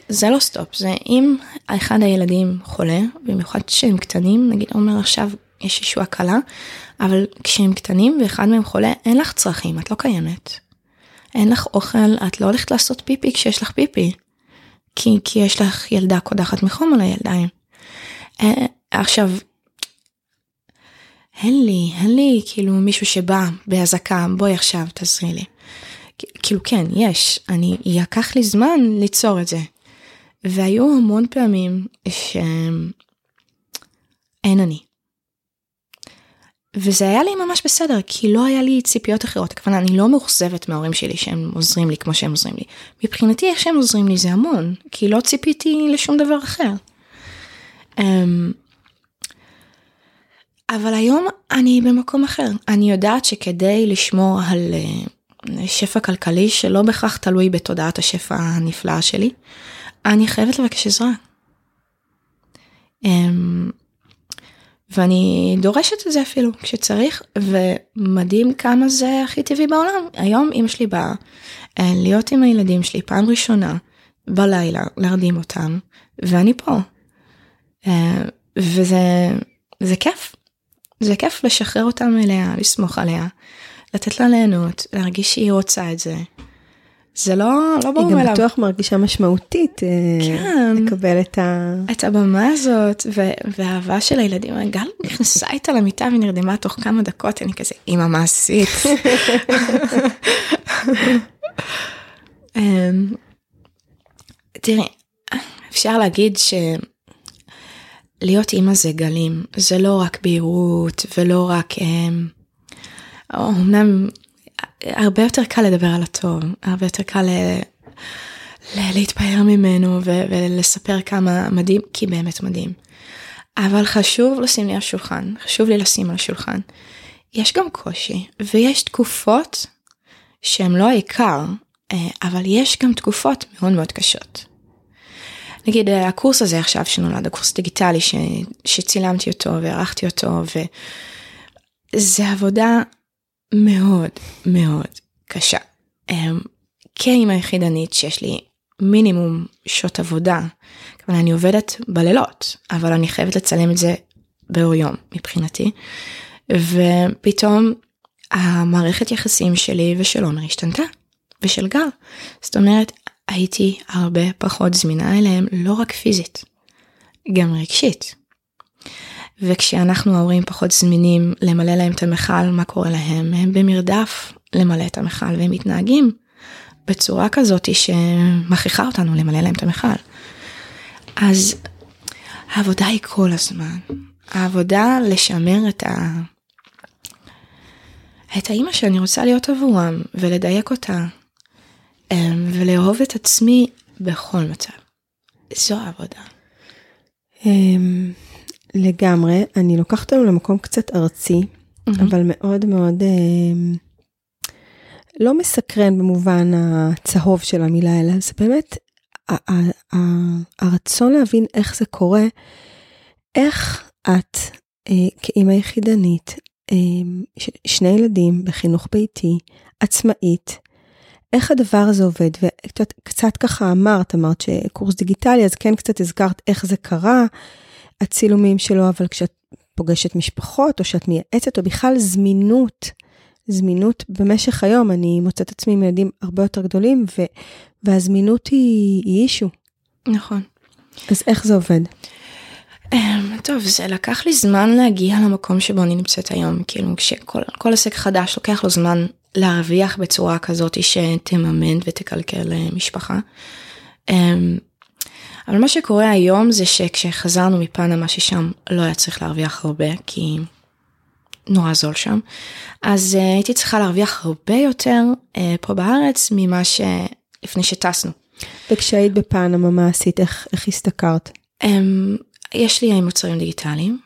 זה לא stop, זה אם אחד הילדים חולה, במיוחד כשהם קטנים, נגיד אומר עכשיו יש איזושהי הקלה, אבל כשהם קטנים ואחד מהם חולה, אין לך צרכים, את לא קיימת. אין לך אוכל, את לא הולכת לעשות פיפי כשיש לך פיפי. כי, כי יש לך ילדה קודחת מחום על הידיים. אה, עכשיו, אין לי, אין לי כאילו מישהו שבא באזעקה, בואי עכשיו תעזרי לי. כאילו כן, יש, אני, ייקח לי זמן ליצור את זה. והיו המון פעמים שאין אני. וזה היה לי ממש בסדר, כי לא היה לי ציפיות אחרות. הכוונה, אני לא מאוכזבת מההורים שלי שהם עוזרים לי כמו שהם עוזרים לי. מבחינתי, איך שהם עוזרים לי זה המון, כי לא ציפיתי לשום דבר אחר. אמ, אבל היום אני במקום אחר. אני יודעת שכדי לשמור על אה, שפע כלכלי שלא בהכרח תלוי בתודעת השפע הנפלאה שלי, אני חייבת לבקש עזרה. ואני דורשת את זה אפילו כשצריך, ומדהים כמה זה הכי טבעי בעולם. היום אמא שלי באה אה, להיות עם הילדים שלי פעם ראשונה בלילה, להרדים אותם, ואני פה. אה, וזה זה כיף. זה כיף לשחרר אותם אליה, לסמוך עליה, לתת לה ליהנות, להרגיש שהיא רוצה את זה. זה לא, לא ברור מאליו. היא גם בטוח מרגישה משמעותית אה, כן, לקבל את ה... את הבמה הזאת, ו- והאהבה של הילדים. גל נכנסה איתה למיטה ונרדמה תוך כמה דקות, אני כזה, אימא מעשית. [LAUGHS] אמ, תראי, אפשר להגיד שלהיות אימא זה גלים, זה לא רק בהירות ולא רק... אמנם הרבה יותר קל לדבר על הטוב, הרבה יותר קל ל... להתפאר ממנו ו... ולספר כמה מדהים, כי באמת מדהים. אבל חשוב לשים לי על השולחן, חשוב לי לשים על השולחן. יש גם קושי, ויש תקופות שהן לא העיקר, אה, אבל יש גם תקופות מאוד מאוד קשות. נגיד הקורס הזה עכשיו שנולד, הקורס דיגיטלי ש... שצילמתי אותו וערכתי אותו, וזה עבודה מאוד מאוד קשה. אמ, כאימא יחידנית שיש לי מינימום שעות עבודה, כלומר אני עובדת בלילות, אבל אני חייבת לצלם את זה באור יום מבחינתי, ופתאום המערכת יחסים שלי ושל עומר השתנתה, ושל גל. זאת אומרת, הייתי הרבה פחות זמינה אליהם, לא רק פיזית, גם רגשית. וכשאנחנו ההורים פחות זמינים למלא להם את המכל, מה קורה להם? הם במרדף למלא את המכל והם מתנהגים בצורה כזאת שמכריחה אותנו למלא להם את המכל. אז העבודה היא כל הזמן. העבודה לשמר את ה... את האימא שאני רוצה להיות עבורם ולדייק אותה אמ, ולאהוב את עצמי בכל מצב. זו העבודה. לגמרי, אני לוקחת אותנו למקום קצת ארצי, אבל מאוד מאוד אה, לא מסקרן במובן הצהוב של המילה, אלא זה באמת הרצון להבין איך זה קורה, איך את אה, כאימא יחידנית, שני ילדים בחינוך ביתי, עצמאית, איך הדבר הזה עובד, וקצת ככה אמרת, אמרת שקורס דיגיטלי, אז כן קצת הזכרת איך זה קרה, הצילומים שלו, אבל כשאת פוגשת משפחות, או שאת מייעצת, או בכלל זמינות, זמינות במשך היום, אני מוצאת עצמי עם ילדים הרבה יותר גדולים, ו, והזמינות היא, היא אישו. נכון. אז איך זה עובד? אמ, טוב, זה לקח לי זמן להגיע למקום שבו אני נמצאת היום, כאילו כשכל עסק חדש לוקח לו זמן להרוויח בצורה כזאת שתממן ותקלקל אה, משפחה. אמ, אבל מה שקורה היום זה שכשחזרנו מפנמה ששם לא היה צריך להרוויח הרבה כי נורא זול שם, אז uh, הייתי צריכה להרוויח הרבה יותר uh, פה בארץ ממה שלפני שטסנו. וכשהיית בפנמה מה עשית? איך, איך הסתכרת? Um, יש לי מוצרים דיגיטליים,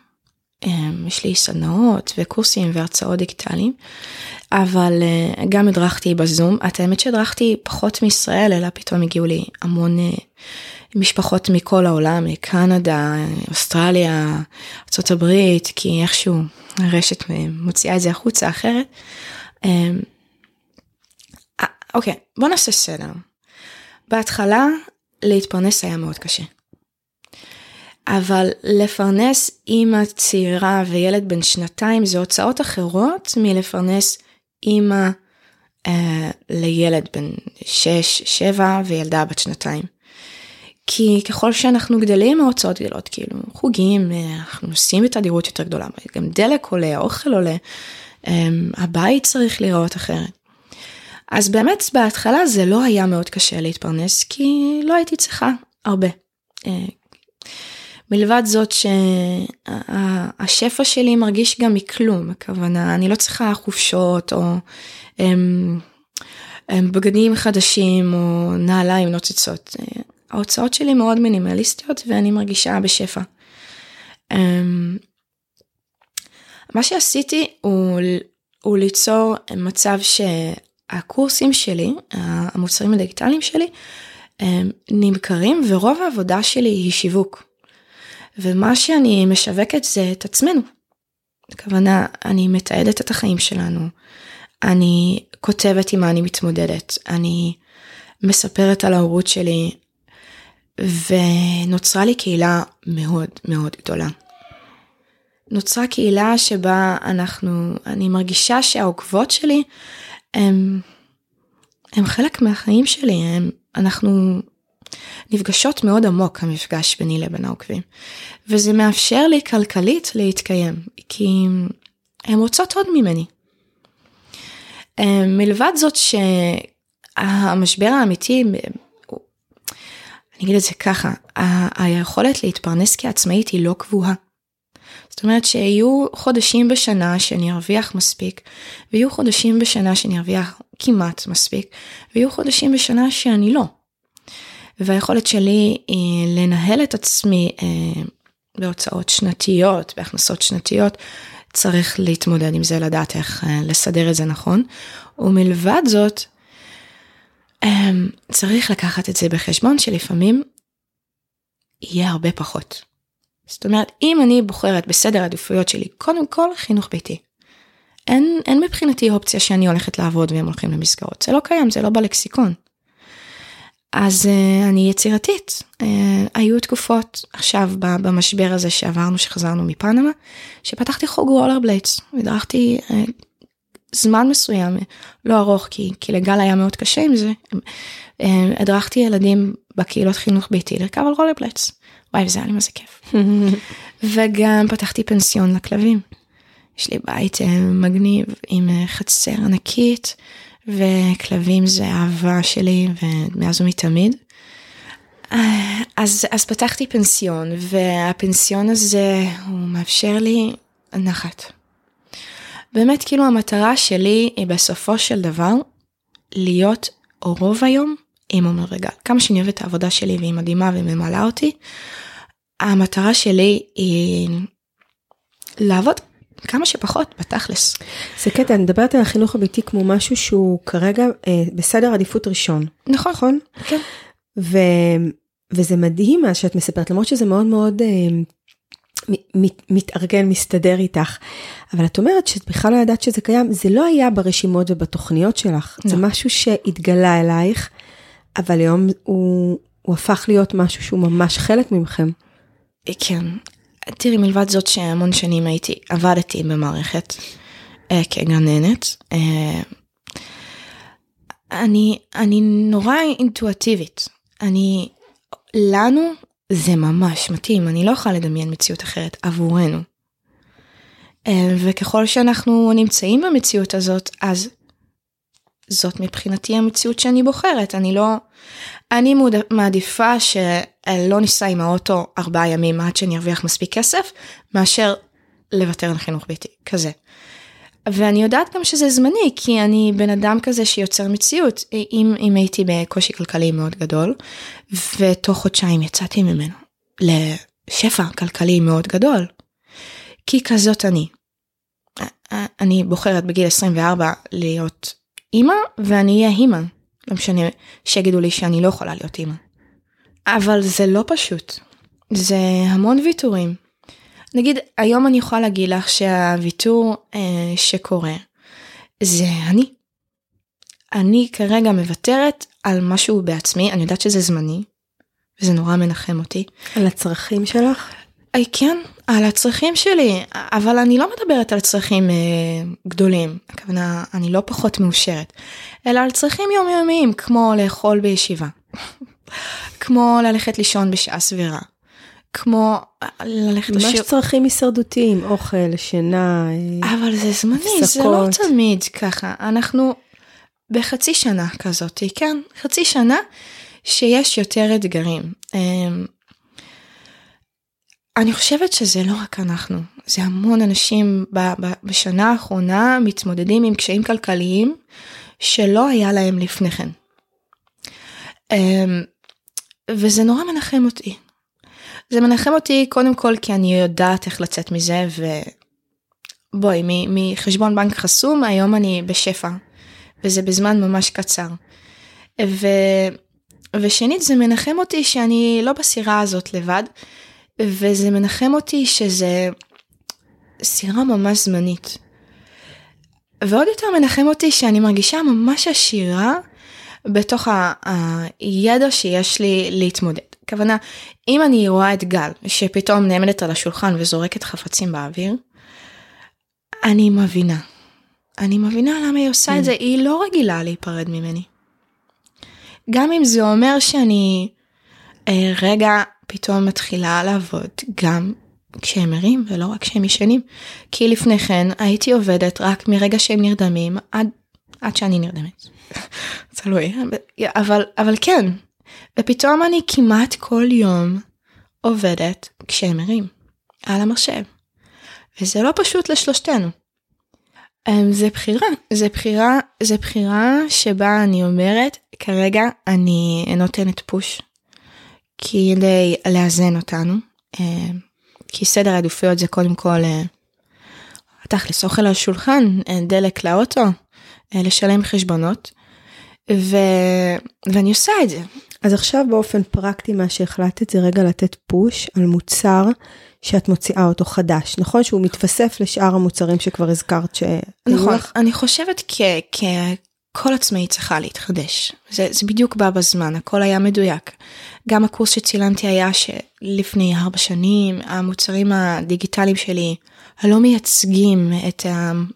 um, יש לי סדנאות וקורסים והרצאות דיגיטליים, אבל uh, גם הדרכתי בזום. את האמת שהדרכתי פחות מישראל, אלא פתאום הגיעו לי המון uh, משפחות מכל העולם, מקנדה, אוסטרליה, ארה"ב, כי איכשהו הרשת מוציאה את זה החוצה אחרת. אמ, אה, אוקיי, בוא נעשה סדר. בהתחלה להתפרנס היה מאוד קשה. אבל לפרנס אימא צעירה וילד בן שנתיים זה הוצאות אחרות מלפרנס אימא אה, לילד בן שש, שבע וילדה בת שנתיים. כי ככל שאנחנו גדלים ההוצאות גדלות כאילו חוגים אנחנו נוסעים בתדירות יותר גדולה גם דלק עולה אוכל עולה אמ, הבית צריך להיראות אחרת. אז באמת בהתחלה זה לא היה מאוד קשה להתפרנס כי לא הייתי צריכה הרבה. אה, מלבד זאת שהשפע שלי מרגיש גם מכלום, הכוונה אני לא צריכה חופשות או הם, אמ, הם בגדים חדשים או נעליים נוצצות. ההוצאות שלי מאוד מינימליסטיות ואני מרגישה בשפע. אמ, מה שעשיתי הוא, הוא ליצור מצב שהקורסים שלי, המוצרים הדיגיטליים שלי, נמכרים ורוב העבודה שלי היא שיווק. ומה שאני משווקת זה את עצמנו. הכוונה, אני מתעדת את החיים שלנו, אני כותבת עם מה אני מתמודדת, אני מספרת על ההורות שלי, ונוצרה לי קהילה מאוד מאוד גדולה. נוצרה קהילה שבה אנחנו, אני מרגישה שהעוקבות שלי הם, הם חלק מהחיים שלי, הם, אנחנו נפגשות מאוד עמוק המפגש ביני לבין העוקבים. וזה מאפשר לי כלכלית להתקיים, כי הן רוצות עוד ממני. מלבד זאת שהמשבר האמיתי אני אגיד את זה ככה, היכולת להתפרנס כעצמאית היא לא קבועה. זאת אומרת שיהיו חודשים בשנה שאני ארוויח מספיק, ויהיו חודשים בשנה שאני ארוויח כמעט מספיק, ויהיו חודשים בשנה שאני לא. והיכולת שלי היא לנהל את עצמי אה, בהוצאות שנתיות, בהכנסות שנתיות, צריך להתמודד עם זה, לדעת איך אה, לסדר את זה נכון. ומלבד זאת, צריך לקחת את זה בחשבון שלפעמים יהיה הרבה פחות. זאת אומרת, אם אני בוחרת בסדר העדיפויות שלי, קודם כל חינוך ביתי. אין, אין מבחינתי אופציה שאני הולכת לעבוד והם הולכים למסגרות, זה לא קיים, זה לא בלקסיקון. אז uh, אני יצירתית. Uh, היו תקופות עכשיו במשבר הזה שעברנו, שחזרנו מפנמה, שפתחתי חוג רולר בליידס, הדרכתי uh, זמן מסוים, לא ארוך כי, כי לגל היה מאוד קשה עם זה, אה, הדרכתי ילדים בקהילות חינוך ביתי לרכב על רולרפלץ. וואי, וזה היה לי מה זה כיף. [LAUGHS] וגם פתחתי פנסיון לכלבים. יש לי בית אה, מגניב עם אה, חצר ענקית, וכלבים זה אהבה שלי ומאז ומתמיד. אז, אז פתחתי פנסיון, והפנסיון הזה הוא מאפשר לי נחת. באמת כאילו המטרה שלי היא בסופו של דבר להיות רוב היום עם עומר וגל. כמה שאני אוהבת את העבודה שלי והיא מדהימה וממלאה אותי, המטרה שלי היא לעבוד כמה שפחות, בתכלס. זה קטע, אני מדברת על החינוך הביתי כמו משהו שהוא כרגע אה, בסדר עדיפות ראשון. נכון. נכון? כן. ו, וזה מדהים מה שאת מספרת, למרות שזה מאוד מאוד אה, מת, מתארגן, מסתדר איתך. אבל את אומרת שאת בכלל לא ידעת שזה קיים, זה לא היה ברשימות ובתוכניות שלך, לא. זה משהו שהתגלה אלייך, אבל היום הוא, הוא הפך להיות משהו שהוא ממש חלק ממכם. כן. תראי, מלבד זאת שהמון שנים הייתי, עבדתי במערכת אה, כגננת. אה, אני, אני נורא אינטואטיבית. אני, לנו זה ממש מתאים, אני לא יכולה לדמיין מציאות אחרת עבורנו. אה, וככל שאנחנו נמצאים במציאות הזאת, אז זאת מבחינתי המציאות שאני בוחרת, אני לא... אני מוד... מעדיפה שלא ניסע עם האוטו ארבעה ימים עד שאני ארוויח מספיק כסף, מאשר לוותר על חינוך ביתי, כזה. ואני יודעת גם שזה זמני, כי אני בן אדם כזה שיוצר מציאות. אם, אם הייתי בקושי כלכלי מאוד גדול, ותוך חודשיים יצאתי ממנו לשפע כלכלי מאוד גדול, כי כזאת אני. אני בוחרת בגיל 24 להיות אימא, ואני אהיה אימא. לא משנה שיגידו לי שאני לא יכולה להיות אימא. אבל זה לא פשוט. זה המון ויתורים. נגיד, היום אני יכולה להגיד לך שהוויתור אה, שקורה זה אני. אני כרגע מוותרת על משהו בעצמי, אני יודעת שזה זמני, וזה נורא מנחם אותי. על הצרכים שלך? אי, כן, על הצרכים שלי, אבל אני לא מדברת על צרכים אה, גדולים, הכוונה, אני לא פחות מאושרת, אלא על צרכים יומיומיים, כמו לאכול בישיבה, [LAUGHS] כמו ללכת לישון בשעה סבירה, כמו ללכת ממש לשיר... צרכים הישרדותיים, אוכל, שינה, אבל זה זמני, הפסקות. זה לא תמיד ככה, אנחנו בחצי שנה כזאת, כן, חצי שנה שיש יותר אתגרים. אני חושבת שזה לא רק אנחנו, זה המון אנשים בשנה האחרונה מתמודדים עם קשיים כלכליים שלא היה להם לפני כן. אמ, וזה נורא מנחם אותי. זה מנחם אותי קודם כל כי אני יודעת איך לצאת מזה ובואי מחשבון בנק חסום היום אני בשפע וזה בזמן ממש קצר. ו... ושנית זה מנחם אותי שאני לא בסירה הזאת לבד וזה מנחם אותי שזה סירה ממש זמנית. ועוד יותר מנחם אותי שאני מרגישה ממש עשירה בתוך הידע שיש לי להתמודד. הכוונה, אם אני רואה את גל שפתאום נעמדת על השולחן וזורקת חפצים באוויר, אני מבינה. אני מבינה למה היא עושה את זה, היא לא רגילה להיפרד ממני. גם אם זה אומר שאני אה, רגע פתאום מתחילה לעבוד גם כשהם ערים ולא רק כשהם ישנים. כי לפני כן הייתי עובדת רק מרגע שהם נרדמים עד, עד שאני נרדמת. [LAUGHS] תלוי, אבל, אבל כן. ופתאום אני כמעט כל יום עובדת כשהם ערים על המחשב. וזה לא פשוט לשלושתנו. אמ, זה בחירה, זה בחירה, זה בחירה שבה אני אומרת, כרגע אני נותנת פוש כדי לאזן אותנו, אה, כי סדר העדיפויות זה קודם כל אה, תכלס אוכל על השולחן, אה, דלק לאוטו, לשלם חשבונות, ו... ואני עושה את זה. אז עכשיו באופן פרקטי מה שהחלטת זה רגע לתת פוש על מוצר שאת מוציאה אותו חדש, נכון? שהוא מתווסף לשאר המוצרים שכבר הזכרת ש... נכון, אני חושבת כ... כ... כל עצמאית צריכה להתחדש. זה, זה בדיוק בא בזמן, הכל היה מדויק. גם הקורס שצילמתי היה שלפני ארבע שנים, המוצרים הדיגיטליים שלי הלא מייצגים את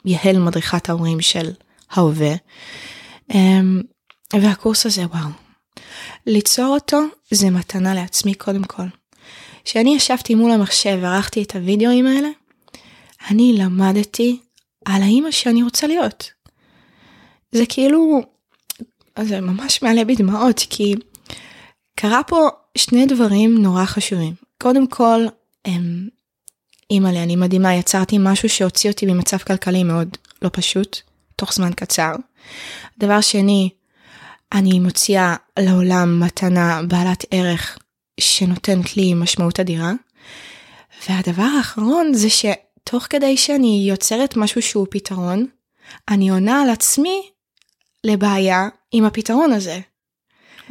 יהל מדריכת ההורים של ההווה. אמ, והקורס הזה, וואו. ליצור אותו זה מתנה לעצמי קודם כל. כשאני ישבתי מול המחשב וערכתי את הוידאוים האלה, אני למדתי על האימא שאני רוצה להיות. זה כאילו, זה ממש מעלה בי דמעות, כי קרה פה שני דברים נורא חשובים. קודם כל, הם, אימא'לה, אני מדהימה, יצרתי משהו שהוציא אותי במצב כלכלי מאוד לא פשוט, תוך זמן קצר. דבר שני, אני מוציאה לעולם מתנה בעלת ערך שנותנת לי משמעות אדירה. והדבר האחרון זה ש... תוך כדי שאני יוצרת משהו שהוא פתרון, אני עונה על עצמי לבעיה עם הפתרון הזה.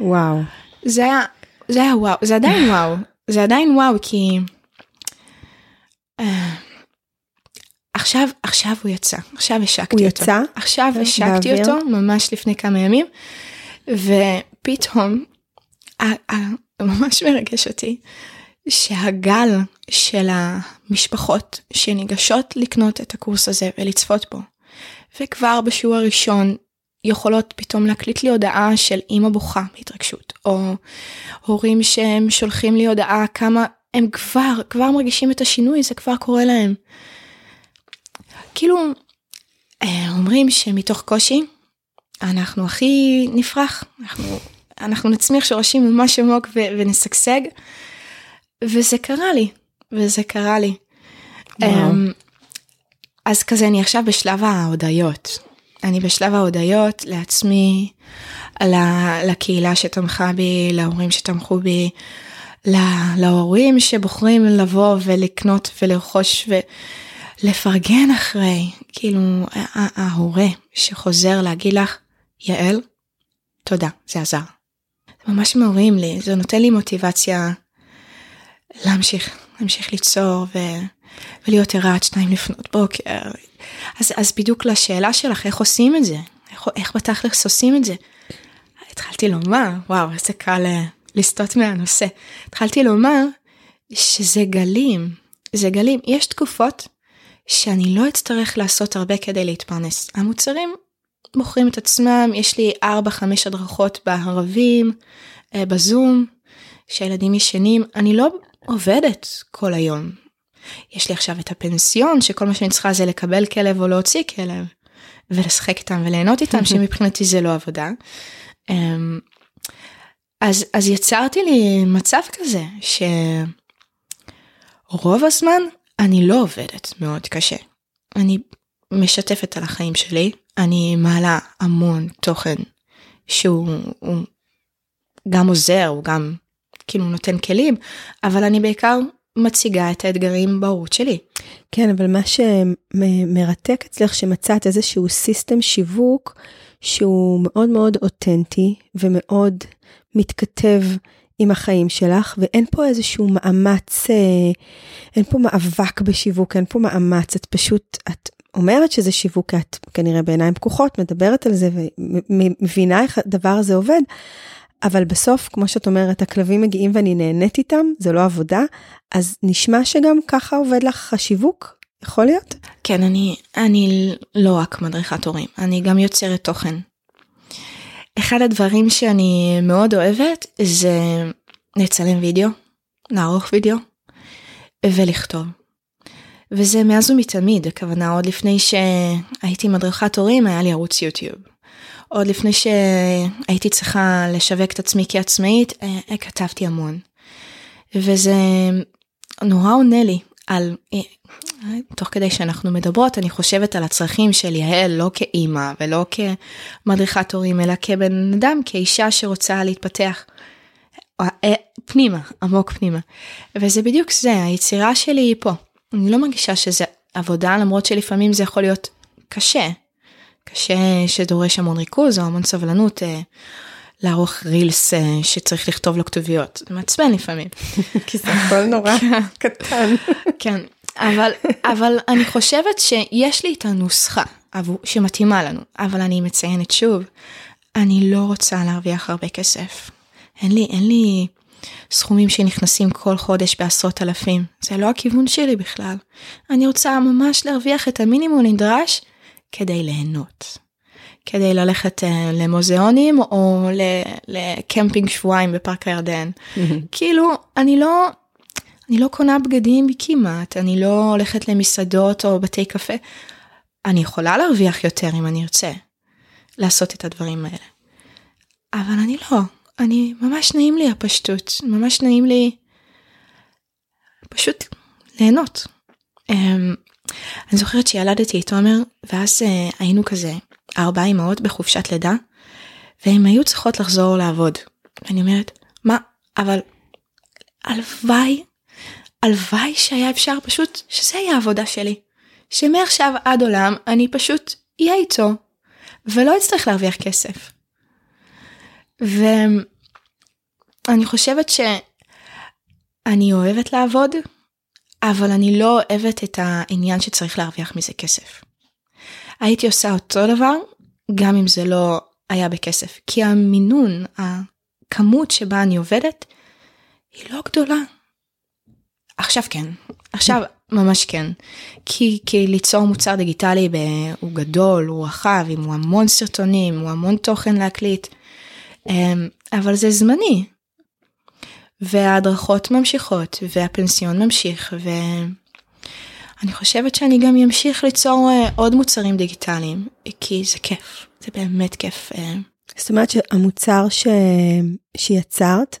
וואו. זה היה, זה היה וואו, זה עדיין [LAUGHS] וואו, זה עדיין וואו כי... אה, עכשיו, עכשיו הוא יצא, עכשיו השקתי הוא אותו. יצא? עכשיו השקתי באוויר? אותו ממש לפני כמה ימים, ופתאום, ממש מרגש אותי, שהגל של המשפחות שניגשות לקנות את הקורס הזה ולצפות בו, וכבר בשיעור הראשון יכולות פתאום להקליט לי הודעה של אימא בוכה בהתרגשות, או הורים שהם שולחים לי הודעה כמה הם כבר, כבר מרגישים את השינוי, זה כבר קורה להם. כאילו, אה, אומרים שמתוך קושי, אנחנו הכי נפרח, אנחנו, אנחנו נצמיח שורשים ממש עמוק ו- ונשגשג, וזה קרה לי, וזה קרה לי. אמ, אז כזה, אני עכשיו בשלב ההודיות. אני בשלב ההודיות לעצמי, לקהילה שתמכה בי, להורים שתמכו בי, לה- להורים שבוחרים לבוא ולקנות ולרכוש ולפרגן אחרי, כאילו ההורה שחוזר להגיד לך, יעל, תודה, זה עזר. זה ממש מעוררים לי, זה נותן לי מוטיבציה להמשיך, להמשיך ליצור ו... ולהיות ערה עד שתיים לפנות בוקר. אז, אז בדיוק לשאלה שלך, איך עושים את זה? איך, איך בתכלס עושים את זה? התחלתי לומר, וואו, איזה קל אה, לסטות מהנושא. התחלתי לומר שזה גלים, זה גלים. יש תקופות שאני לא אצטרך לעשות הרבה כדי להתפרנס. המוצרים מוכרים את עצמם, יש לי 4-5 הדרכות בערבים, אה, בזום, שהילדים ישנים, אני לא עובדת כל היום. יש לי עכשיו את הפנסיון, שכל מה שאני צריכה זה לקבל כלב או להוציא כלב, ולשחק איתם וליהנות איתם, [LAUGHS] שמבחינתי זה לא עבודה. אמ, אז, אז יצרתי לי מצב כזה, שרוב הזמן אני לא עובדת מאוד קשה. אני משתפת על החיים שלי, אני מעלה המון תוכן שהוא הוא גם עוזר, הוא גם כאילו נותן כלים, אבל אני בעיקר מציגה את האתגרים בהורות שלי. כן, אבל מה שמרתק אצלך שמצאת איזשהו סיסטם שיווק שהוא מאוד מאוד אותנטי ומאוד מתכתב עם החיים שלך, ואין פה איזשהו מאמץ, אה, אין פה מאבק בשיווק, אין פה מאמץ, את פשוט, את אומרת שזה שיווק, כי את כנראה בעיניים פקוחות, מדברת על זה ומבינה איך הדבר הזה עובד, אבל בסוף, כמו שאת אומרת, הכלבים מגיעים ואני נהנית איתם, זה לא עבודה, אז נשמע שגם ככה עובד לך השיווק, יכול להיות? כן, אני, אני לא רק מדריכת הורים, אני גם יוצרת תוכן. אחד הדברים שאני מאוד אוהבת זה לצלם וידאו, לערוך וידאו ולכתוב. וזה מאז ומתמיד, הכוונה עוד לפני שהייתי מדריכת הורים היה לי ערוץ יוטיוב. עוד לפני שהייתי צריכה לשווק את עצמי כעצמאית, אה, כתבתי המון. וזה נורא עונה לי על, אה, תוך כדי שאנחנו מדברות, אני חושבת על הצרכים של יעל, לא כאימא ולא כמדריכת הורים, אלא כבן אדם, כאישה שרוצה להתפתח אה, פנימה, עמוק פנימה. וזה בדיוק זה, היצירה שלי היא פה. אני לא מרגישה שזה עבודה, למרות שלפעמים זה יכול להיות קשה. קשה שדורש המון ריכוז או המון סבלנות אה, לערוך רילס אה, שצריך לכתוב לו כתוביות. זה מעצבן לפעמים. [LAUGHS] כי זה הכל נורא [LAUGHS] קטן. כן, אבל, אבל אני חושבת שיש לי את הנוסחה שמתאימה לנו, אבל אני מציינת שוב, אני לא רוצה להרוויח הרבה כסף. אין לי, אין לי סכומים שנכנסים כל חודש בעשרות אלפים, זה לא הכיוון שלי בכלל. אני רוצה ממש להרוויח את המינימום נדרש כדי ליהנות. כדי ללכת uh, למוזיאונים או לקמפינג שבועיים בפארק הירדן. [LAUGHS] כאילו, אני לא, אני לא קונה בגדים כמעט, אני לא הולכת למסעדות או בתי קפה. אני יכולה להרוויח יותר אם אני ארצה לעשות את הדברים האלה. אבל אני לא, אני, ממש נעים לי הפשטות, ממש נעים לי פשוט ליהנות. Um, אני זוכרת שילדתי את תומר, ואז uh, היינו כזה ארבע אמהות בחופשת לידה, והן היו צריכות לחזור לעבוד. ואני אומרת, מה, אבל הלוואי, הלוואי שהיה אפשר פשוט, שזה יהיה העבודה שלי. שמעכשיו עד עולם אני פשוט אהיה איתו, ולא אצטרך להרוויח כסף. ואני חושבת שאני אוהבת לעבוד, אבל אני לא אוהבת את העניין שצריך להרוויח מזה כסף. הייתי עושה אותו דבר, גם אם זה לא היה בכסף, כי המינון, הכמות שבה אני עובדת, היא לא גדולה. עכשיו כן, עכשיו ממש כן. כי, כי ליצור מוצר דיגיטלי הוא גדול, הוא רחב, הוא המון סרטונים, הוא המון תוכן להקליט, אבל זה זמני. וההדרכות ממשיכות, והפנסיון ממשיך, ואני חושבת שאני גם אמשיך ליצור אה, עוד מוצרים דיגיטליים, כי זה כיף, זה באמת כיף. אה. זאת אומרת שהמוצר ש... שיצרת,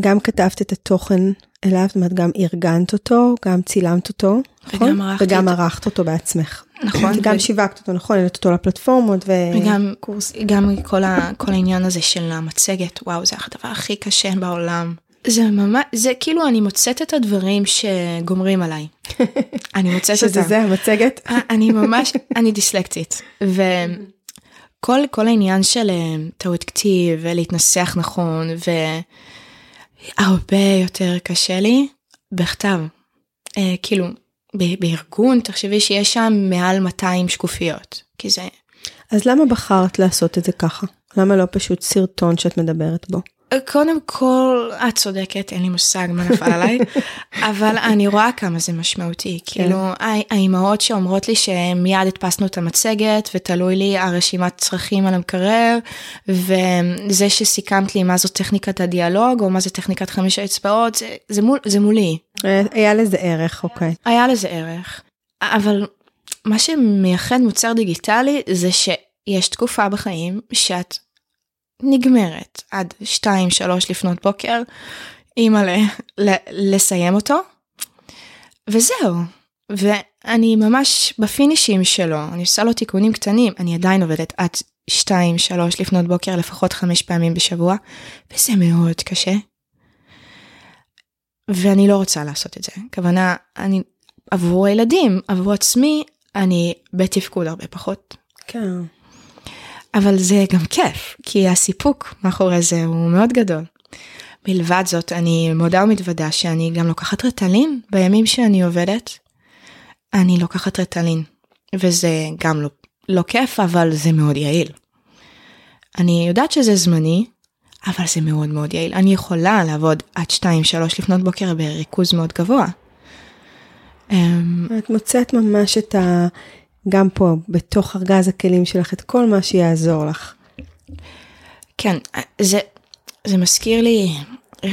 גם כתבת את התוכן אליו, זאת אומרת גם ארגנת אותו, גם צילמת אותו, נכון? וגם ערכת, וגם ערכת אותו בעצמך. נכון. וגם ו... שיווקת אותו, נכון? העלית אותו לפלטפורמות ו... וגם קורס, גם כל, ה, כל העניין הזה של המצגת, וואו, זה הדבר הכי קשה בעולם. זה ממש, זה כאילו אני מוצאת את הדברים שגומרים עליי. [LAUGHS] אני מוצאת אותם. שזה זה, המצגת? אה, אני ממש, אני דיסלקטית. וכל כל העניין של אה, טעות כתיב ולהתנסח נכון, ו... הרבה יותר קשה לי בכתב. אה, כאילו, בארגון, תחשבי שיש שם מעל 200 שקופיות, כי זה... אז למה בחרת לעשות את זה ככה? למה לא פשוט סרטון שאת מדברת בו? קודם כל, את צודקת, אין לי מושג מה נפל עליי, [LAUGHS] אבל אני רואה כמה זה משמעותי. כן. כאילו, האימהות שאומרות לי שמיד הדפסנו את המצגת, ותלוי לי הרשימת צרכים על המקרר, וזה שסיכמת לי מה זו טכניקת הדיאלוג, או מה זה טכניקת חמש האצבעות, זה, זה, מול, זה מולי. היה לזה ערך, אוקיי. היה לזה ערך. אבל מה שמייחד מוצר דיגיטלי זה שיש תקופה בחיים שאת נגמרת עד 2-3 לפנות בוקר, אימא'לה, לסיים אותו, וזהו. ואני ממש בפינישים שלו, אני עושה לו תיקונים קטנים, אני עדיין עובדת עד 2-3 לפנות בוקר לפחות 5 פעמים בשבוע, וזה מאוד קשה. ואני לא רוצה לעשות את זה. הכוונה, אני, עבור הילדים, עבור עצמי, אני בתפקוד הרבה פחות. כן. אבל זה גם כיף, כי הסיפוק מאחורי זה הוא מאוד גדול. מלבד זאת, אני מודה ומתוודה שאני גם לוקחת רטלין בימים שאני עובדת. אני לוקחת רטלין, וזה גם לא, לא כיף, אבל זה מאוד יעיל. אני יודעת שזה זמני, אבל זה מאוד מאוד יעיל. אני יכולה לעבוד עד 2-3 לפנות בוקר בריכוז מאוד גבוה. אמ, את מוצאת ממש את ה... גם פה, בתוך ארגז הכלים שלך, את כל מה שיעזור לך. כן, זה, זה מזכיר לי, אה,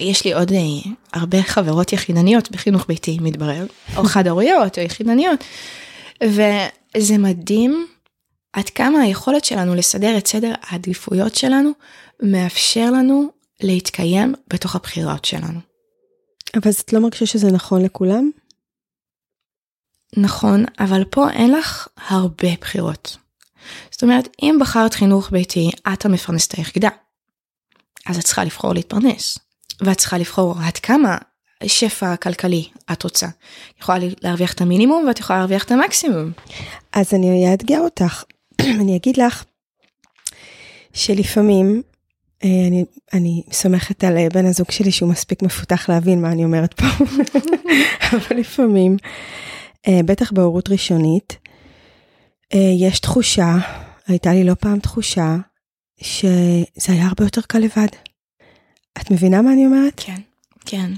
יש לי עוד אה, הרבה חברות יחידניות בחינוך ביתי, מתברר, או [LAUGHS] חד-הוריות או יחידניות, וזה מדהים עד כמה היכולת שלנו לסדר את סדר העדיפויות שלנו מאפשר לנו להתקיים בתוך הבחירות שלנו. אבל את לא מרגישה שזה נכון לכולם? נכון, אבל פה אין לך הרבה בחירות. זאת אומרת, אם בחרת חינוך ביתי, את המפרנסת היחידה. אז את צריכה לבחור להתפרנס. ואת צריכה לבחור עד כמה שפע כלכלי את רוצה. יכולה להרוויח את המינימום ואת יכולה להרוויח את המקסימום. אז אני אאתגר אותך. [CLEARS THROAT] אני אגיד לך שלפעמים, אני, אני סומכת על אה, בן הזוג שלי שהוא מספיק מפותח להבין מה אני אומרת פה, [LAUGHS] אבל לפעמים אה, בטח בהורות ראשונית, אה, יש תחושה, הייתה לי לא פעם תחושה, שזה היה הרבה יותר קל לבד. את מבינה מה אני אומרת? כן, כן.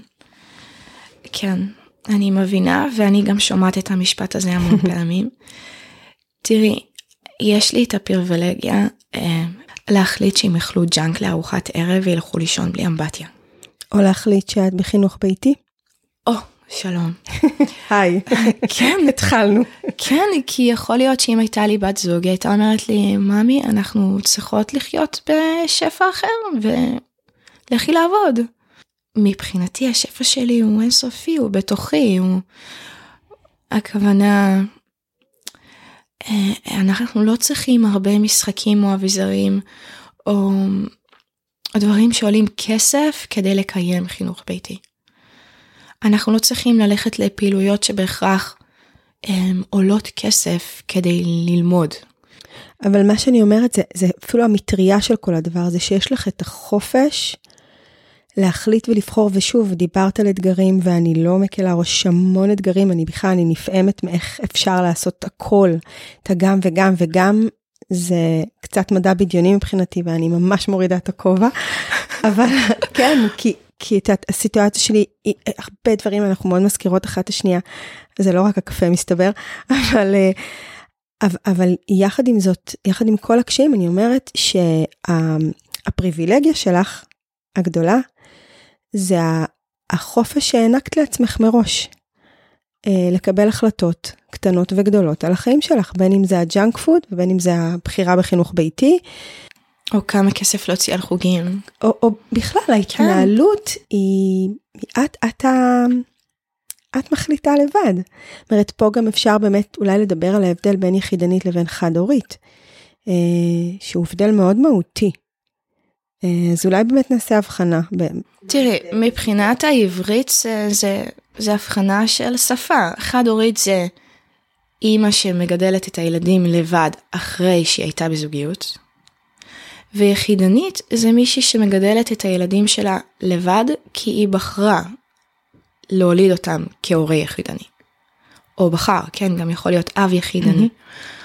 כן, אני מבינה, ואני גם שומעת את המשפט הזה המון [LAUGHS] פעמים. תראי, יש לי את הפריבילגיה אה, להחליט שהם יאכלו ג'אנק לארוחת ערב וילכו לישון בלי אמבטיה. או להחליט שאת בחינוך ביתי? או, שלום. [LAUGHS] היי. [LAUGHS] כן. התחלנו. [LAUGHS] כן, כי יכול להיות שאם הייתה לי בת זוג, היא הייתה אומרת לי, ממי, אנחנו צריכות לחיות בשפע אחר, ולכי לעבוד. מבחינתי השפע שלי הוא אינסופי, הוא בתוכי, הוא... הכוונה, אנחנו לא צריכים הרבה משחקים או אביזרים, או דברים שעולים כסף כדי לקיים חינוך ביתי. אנחנו לא צריכים ללכת לפעילויות שבהכרח הם עולות כסף כדי ללמוד. אבל מה שאני אומרת זה, זה אפילו המטריה של כל הדבר הזה, שיש לך את החופש להחליט ולבחור, ושוב, דיברת על אתגרים ואני לא מקלה ראש המון אתגרים, אני בכלל, אני נפעמת מאיך אפשר לעשות הכל, את הגם וגם וגם, זה קצת מדע בדיוני מבחינתי ואני ממש מורידה את הכובע, [LAUGHS] אבל כן, כי, כי את הסיטואציה שלי, הרבה דברים אנחנו מאוד מזכירות אחת את השנייה, זה לא רק הקפה מסתבר, [LAUGHS] אבל... אבל יחד עם זאת, יחד עם כל הקשיים, אני אומרת שהפריבילגיה שלך, הגדולה, זה החופש שהענקת לעצמך מראש. אה, לקבל החלטות קטנות וגדולות על החיים שלך, בין אם זה ה junk food ובין אם זה הבחירה בחינוך ביתי. או כמה כסף להוציא על חוגים. או, או בכלל ההתנהלות כן. היא, את, את, את מחליטה לבד. זאת אומרת, פה גם אפשר באמת אולי לדבר על ההבדל בין יחידנית לבין חד-הורית, אה, שהוא הבדל מאוד מהותי. אה, אז אולי באמת נעשה הבחנה. תראי, מבחינת העברית זה, זה, זה הבחנה של שפה. חד-הורית זה אימא שמגדלת את הילדים לבד אחרי שהיא הייתה בזוגיות. ויחידנית זה מישהי שמגדלת את הילדים שלה לבד כי היא בחרה להוליד אותם כהורה יחידני. או בחר, כן, גם יכול להיות אב יחידני. Mm-hmm.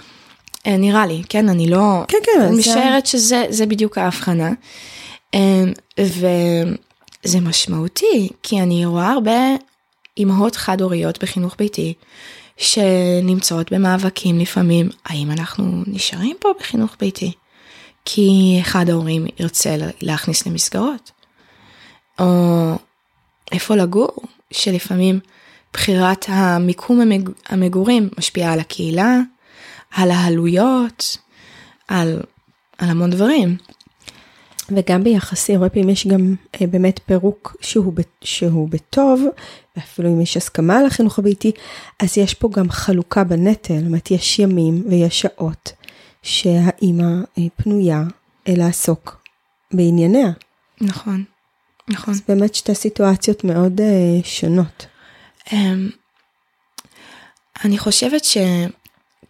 נראה לי, כן, אני לא... כן, כן. אני משערת שזה בדיוק ההבחנה. אה, וזה משמעותי, כי אני רואה הרבה אימהות חד-הוריות בחינוך ביתי, שנמצאות במאבקים לפעמים, האם אנחנו נשארים פה בחינוך ביתי? כי אחד ההורים ירצה להכניס למסגרות. או איפה לגור, שלפעמים בחירת המיקום המג... המגורים משפיעה על הקהילה, על העלויות, על, על המון דברים. וגם ביחסי, הרבה פעמים יש גם אה, באמת פירוק שהוא, שהוא בטוב, ואפילו אם יש הסכמה על החינוך הביתי, אז יש פה גם חלוקה בנטל, זאת אומרת, יש ימים ויש שעות שהאימא אה, פנויה אה, לעסוק בענייניה. נכון, נכון. אז באמת שתי סיטואציות מאוד אה, שונות. Um, אני חושבת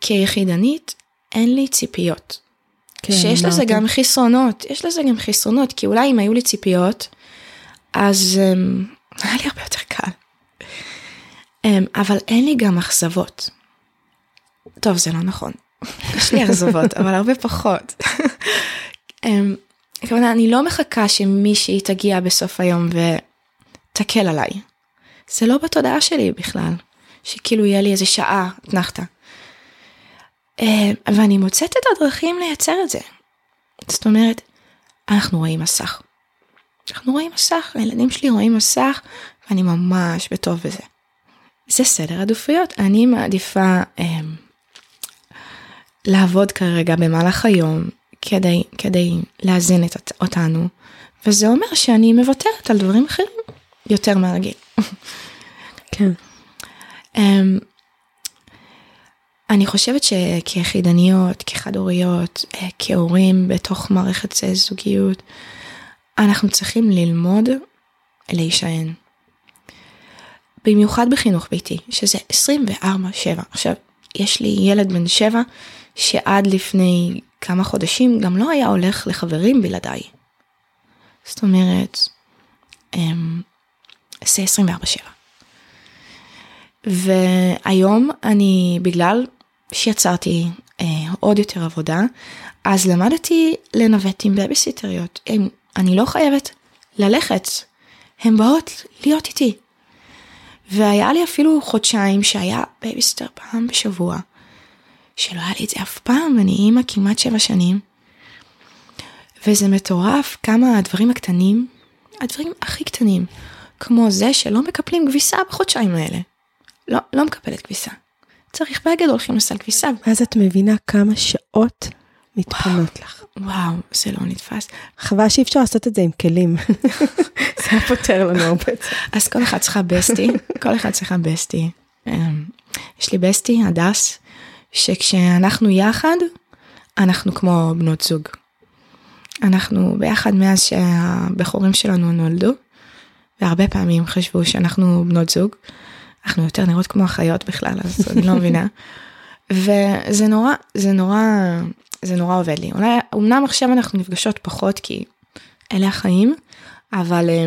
שכיחידנית אין לי ציפיות. כן, שיש אמרתי. לזה גם חסרונות, יש לזה גם חסרונות, כי אולי אם היו לי ציפיות, אז um, היה לי הרבה יותר קל. Um, אבל אין לי גם אכזבות. טוב, זה לא נכון. [LAUGHS] יש לי אכזבות, [LAUGHS] אבל הרבה פחות. [LAUGHS] um, כמובן, אני לא מחכה שמישהי תגיע בסוף היום ותקל עליי. זה לא בתודעה שלי בכלל, שכאילו יהיה לי איזה שעה אתנחתא. אה, ואני מוצאת את הדרכים לייצר את זה. זאת אומרת, אנחנו רואים מסך. אנחנו רואים מסך, הילדים שלי רואים מסך, ואני ממש בטוב בזה. זה סדר עדיפויות. אני מעדיפה אה, לעבוד כרגע במהלך היום כדי, כדי להזין את אותנו, וזה אומר שאני מוותרת על דברים אחרים יותר מהרגיל. כן. Um, אני חושבת שכיחידניות, כחד-הוריות, אה, כהורים בתוך מערכת זוגיות, אנחנו צריכים ללמוד להישען. במיוחד בחינוך ביתי, שזה 24-7. עכשיו, יש לי ילד בן 7 שעד לפני כמה חודשים גם לא היה הולך לחברים בלעדיי. זאת אומרת, אמ, זה 24-7. והיום אני, בגלל שיצרתי אה, עוד יותר עבודה, אז למדתי לנווט עם בייביסיטריות. אני לא חייבת ללכת, הן באות להיות איתי. והיה לי אפילו חודשיים שהיה בייביסיטר פעם בשבוע. שלא היה לי את זה אף פעם, אני אימא כמעט שבע שנים. וזה מטורף כמה הדברים הקטנים, הדברים הכי קטנים, כמו זה שלא מקפלים כביסה בחודשיים האלה. לא, לא מקפלת כביסה. צריך בגד, הולכים לסל כביסה. ואז את מבינה כמה שעות מתפנות לך. וואו, זה לא נתפס. חבל שאי אפשר לעשות את זה עם כלים. [LAUGHS] זה היה פותר לנו הרבה. אז כל אחד צריכה בסטי, כל אחד צריכה בסטי. אמ, יש לי בסטי, הדס, שכשאנחנו יחד, אנחנו כמו בנות זוג. אנחנו ביחד מאז שהבחורים שלנו נולדו, והרבה פעמים חשבו שאנחנו בנות זוג, אנחנו יותר נראות כמו אחיות בכלל, אז אני לא מבינה. וזה נורא, זה נורא, זה נורא עובד לי. אולי, אמנם עכשיו אנחנו נפגשות פחות כי אלה החיים, אבל אה,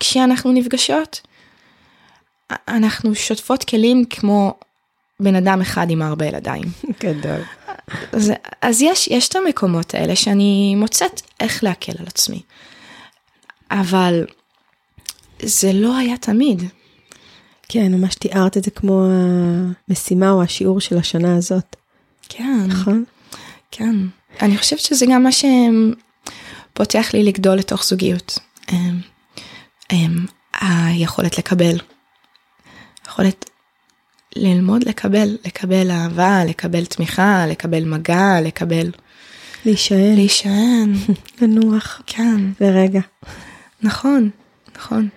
כשאנחנו נפגשות, אנחנו שוטפות כלים כמו בן אדם אחד עם הרבה ילדיים. גדול. אז, אז יש, יש את המקומות האלה שאני מוצאת איך להקל על עצמי. אבל זה לא היה תמיד. כן, ממש תיארת את זה כמו המשימה או השיעור של השנה הזאת. כן. נכון? כן. אני חושבת שזה גם מה שפותח לי לגדול לתוך זוגיות. אמ, אמ, היכולת לקבל. יכולת ללמוד לקבל, לקבל אהבה, לקבל תמיכה, לקבל מגע, לקבל... להישען. להישען. [LAUGHS] לנוח. כן. לרגע. נכון, נכון.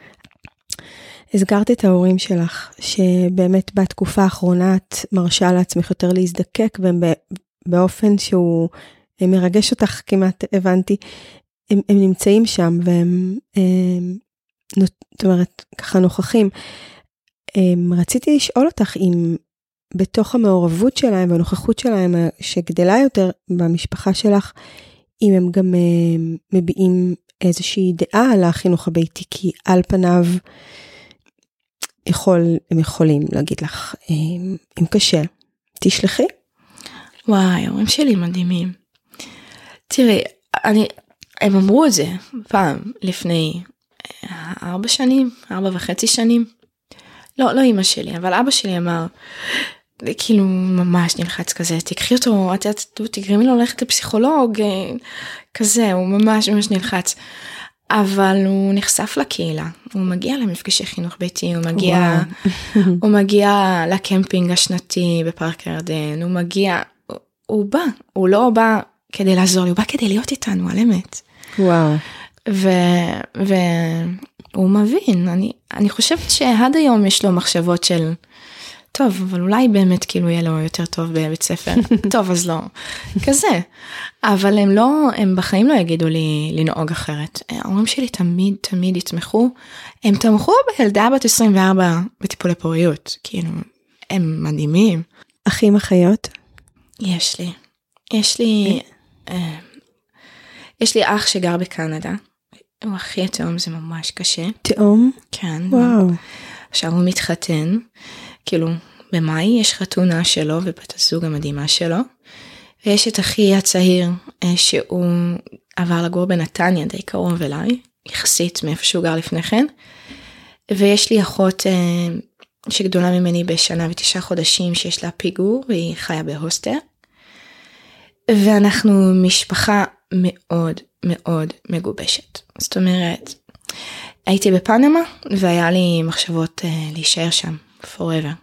הזכרת את ההורים שלך, שבאמת בתקופה האחרונה את מרשה לעצמך יותר להזדקק, והם באופן שהוא מרגש אותך כמעט, הבנתי, הם, הם נמצאים שם והם, הם, זאת אומרת, ככה נוכחים. הם, רציתי לשאול אותך אם בתוך המעורבות שלהם והנוכחות שלהם שגדלה יותר במשפחה שלך, אם הם גם הם, מביעים איזושהי דעה על החינוך הביתי, כי על פניו יכול, הם יכולים להגיד לך, אם, אם קשה, תשלחי. וואי, ההורים שלי מדהימים. תראי, אני, הם אמרו את זה פעם לפני אה, ארבע שנים, ארבע וחצי שנים. לא, לא אימא שלי, אבל אבא שלי אמר, כאילו ממש נלחץ כזה, תקחי אותו, את יודעת, תגרמי לו ללכת לפסיכולוג, אה, כזה, הוא ממש ממש נלחץ. אבל הוא נחשף לקהילה, הוא מגיע למפגשי חינוך ביתי, הוא מגיע, הוא מגיע לקמפינג השנתי בפארק הירדן, הוא מגיע, הוא, הוא בא, הוא לא בא כדי לעזור לי, הוא בא כדי להיות איתנו על אמת. וואו. והוא מבין, אני, אני חושבת שעד היום יש לו מחשבות של, טוב, אבל אולי באמת כאילו יהיה לו יותר טוב בבית ספר, [LAUGHS] טוב אז לא, כזה. אבל הם לא, הם בחיים לא יגידו לי לנהוג אחרת. ההורים שלי תמיד תמיד יתמכו, הם תמכו בילדה בת 24 בטיפולי פוריות, כאילו, הם מדהימים. אחים אחיות? יש לי. יש לי, אה, יש לי אח שגר בקנדה, הוא אחי התאום זה ממש קשה. תאום? כן. וואו. עכשיו הוא מתחתן, כאילו במאי יש חתונה שלו ובת הזוג המדהימה שלו. ויש את אחי הצעיר אה, שהוא עבר לגור בנתניה די קרוב אליי, יחסית מאיפה שהוא גר לפני כן. ויש לי אחות אה, שגדולה ממני בשנה ותשעה חודשים שיש לה פיגור והיא חיה בהוסטר. ואנחנו משפחה מאוד מאוד מגובשת. זאת אומרת, הייתי בפנמה והיה לי מחשבות uh, להישאר שם forever.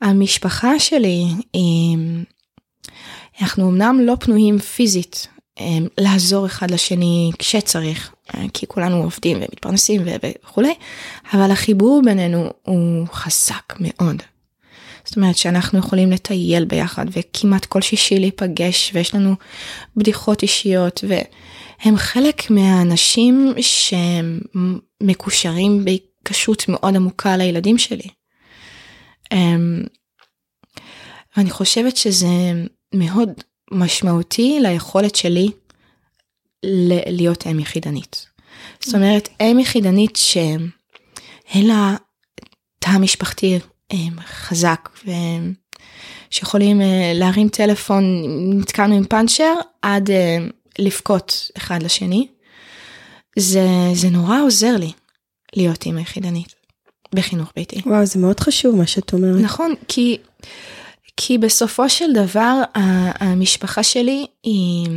המשפחה שלי, היא, אנחנו אמנם לא פנויים פיזית um, לעזור אחד לשני כשצריך, uh, כי כולנו עובדים ומתפרנסים וכולי, אבל החיבור בינינו הוא חזק מאוד. זאת אומרת שאנחנו יכולים לטייל ביחד וכמעט כל שישי להיפגש ויש לנו בדיחות אישיות והם חלק מהאנשים שמקושרים בהיקשות מאוד עמוקה לילדים שלי. אמ, ואני חושבת שזה מאוד משמעותי ליכולת שלי להיות אם יחידנית. זאת אומרת, אם יחידנית שאין לה תא משפחתי חזק שיכולים אה, להרים טלפון נתקענו עם פאנצ'ר עד אה, לבכות אחד לשני. זה, זה נורא עוזר לי להיות אימא יחידנית בחינוך ביתי. וואו זה מאוד חשוב מה שאת אומרת. נכון כי כי בסופו של דבר המשפחה שלי היא.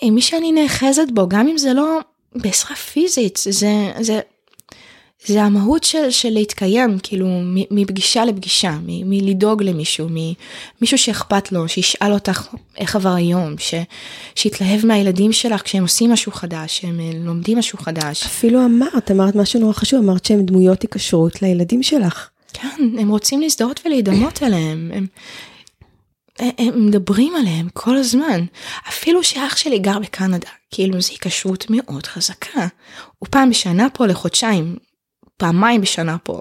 היא מי שאני נאחזת בו גם אם זה לא בעזרה פיזית זה זה זה המהות של, של להתקיים, כאילו, מפגישה לפגישה, מלדאוג למישהו, ממישהו שאכפת לו, שישאל אותך איך עבר היום, ש, שיתלהב מהילדים שלך כשהם עושים משהו חדש, שהם אה, לומדים משהו חדש. אפילו אמרת, אמרת משהו נורא חשוב, אמרת שהם דמויות היקשרות לילדים שלך. כן, הם רוצים להזדהות ולהידמות [COUGHS] אליהם. הם, הם מדברים עליהם כל הזמן. אפילו שאח שלי גר בקנדה, כאילו זו היקשרות מאוד חזקה. הוא פעם בשנה פה לחודשיים, פעמיים בשנה פה.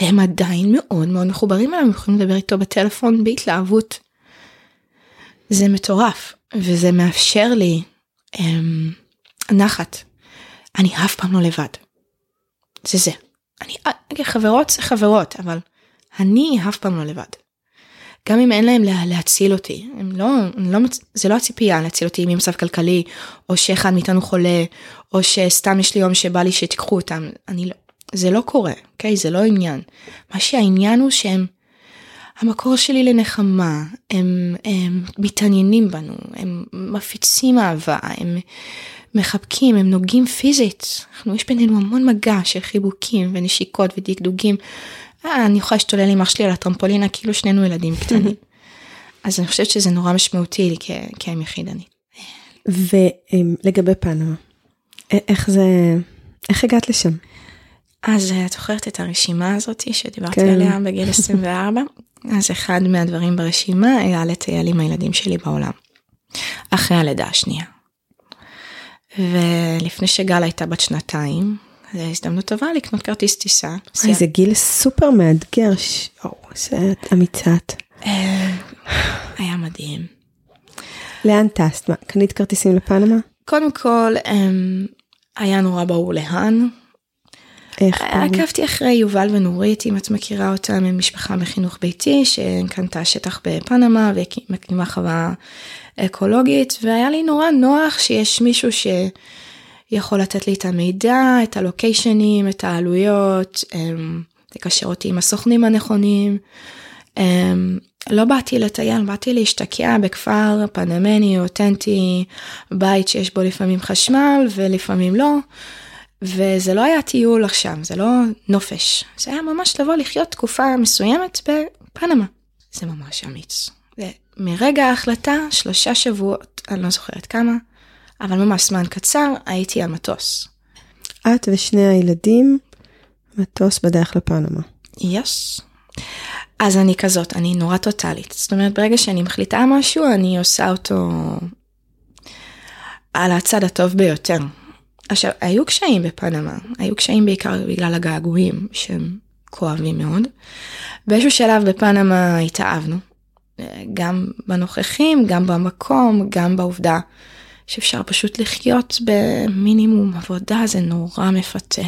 והם עדיין מאוד מאוד מחוברים אליהם, יכולים לדבר איתו בטלפון בהתלהבות. זה מטורף, וזה מאפשר לי אמ, נחת. אני אף פעם לא לבד. זה זה. אני, חברות זה חברות, אבל אני אף פעם לא לבד. גם אם אין להם לה, להציל אותי, הם לא, לא, זה לא הציפייה להציל אותי ממצב כלכלי, או שאחד מאיתנו חולה, או שסתם יש לי יום שבא לי שתיקחו אותם, אני לא, זה לא קורה, אוקיי? זה לא עניין. מה שהעניין הוא שהם המקור שלי לנחמה, הם, הם מתעניינים בנו, הם מפיצים אהבה, הם מחבקים, הם נוגעים פיזית. אנחנו, יש בינינו המון מגע של חיבוקים ונשיקות ודקדוגים. אה, אני יכולה להשתולל עם אח שלי על הטרמפולינה כאילו שנינו ילדים קטנים. [LAUGHS] אז אני חושבת שזה נורא משמעותי לי כאם יחידנית. ולגבי פנמה, איך זה, איך הגעת לשם? אז את זוכרת את הרשימה הזאת שדיברתי כן. עליה בגיל 24? [LAUGHS] אז אחד מהדברים ברשימה היה לטייל עם הילדים שלי בעולם. אחרי הלידה השנייה. ולפני שגל הייתה בת שנתיים, זו הזדמנות טובה לקנות כרטיס טיסה. זה גיל סופר מאתגר, או, זה אמיצת. אה, היה מדהים. לאן טסת? קנית כרטיסים לפנמה? קודם כל, אמ, היה נורא ברור לאן. איך? עקבתי אחרי יובל ונורית, אם את מכירה אותם, הם משפחה מחינוך ביתי שקנתה שטח בפנמה והקימה חווה אקולוגית, והיה לי נורא נוח שיש מישהו שיכול לתת לי את המידע, את הלוקיישנים, את העלויות, אמ, לקשר אותי עם הסוכנים הנכונים. אמ, לא באתי לטייל, באתי להשתקע בכפר פנמני, אותנטי, בית שיש בו לפעמים חשמל ולפעמים לא. וזה לא היה טיול עכשיו, זה לא נופש, זה היה ממש לבוא לחיות תקופה מסוימת בפנמה. זה ממש אמיץ. זה מרגע ההחלטה, שלושה שבועות, אני לא זוכרת כמה, אבל ממש זמן קצר, הייתי על מטוס. את ושני הילדים, מטוס בדרך לפנמה. יס. Yes. אז אני כזאת, אני נורא טוטאלית. זאת אומרת, ברגע שאני מחליטה משהו, אני עושה אותו על הצד הטוב ביותר. עכשיו, היו קשיים בפנמה, היו קשיים בעיקר בגלל הגעגועים, שהם כואבים מאוד. באיזשהו שלב בפנמה התאהבנו, גם בנוכחים, גם במקום, גם בעובדה שאפשר פשוט לחיות במינימום עבודה, זה נורא מפתה.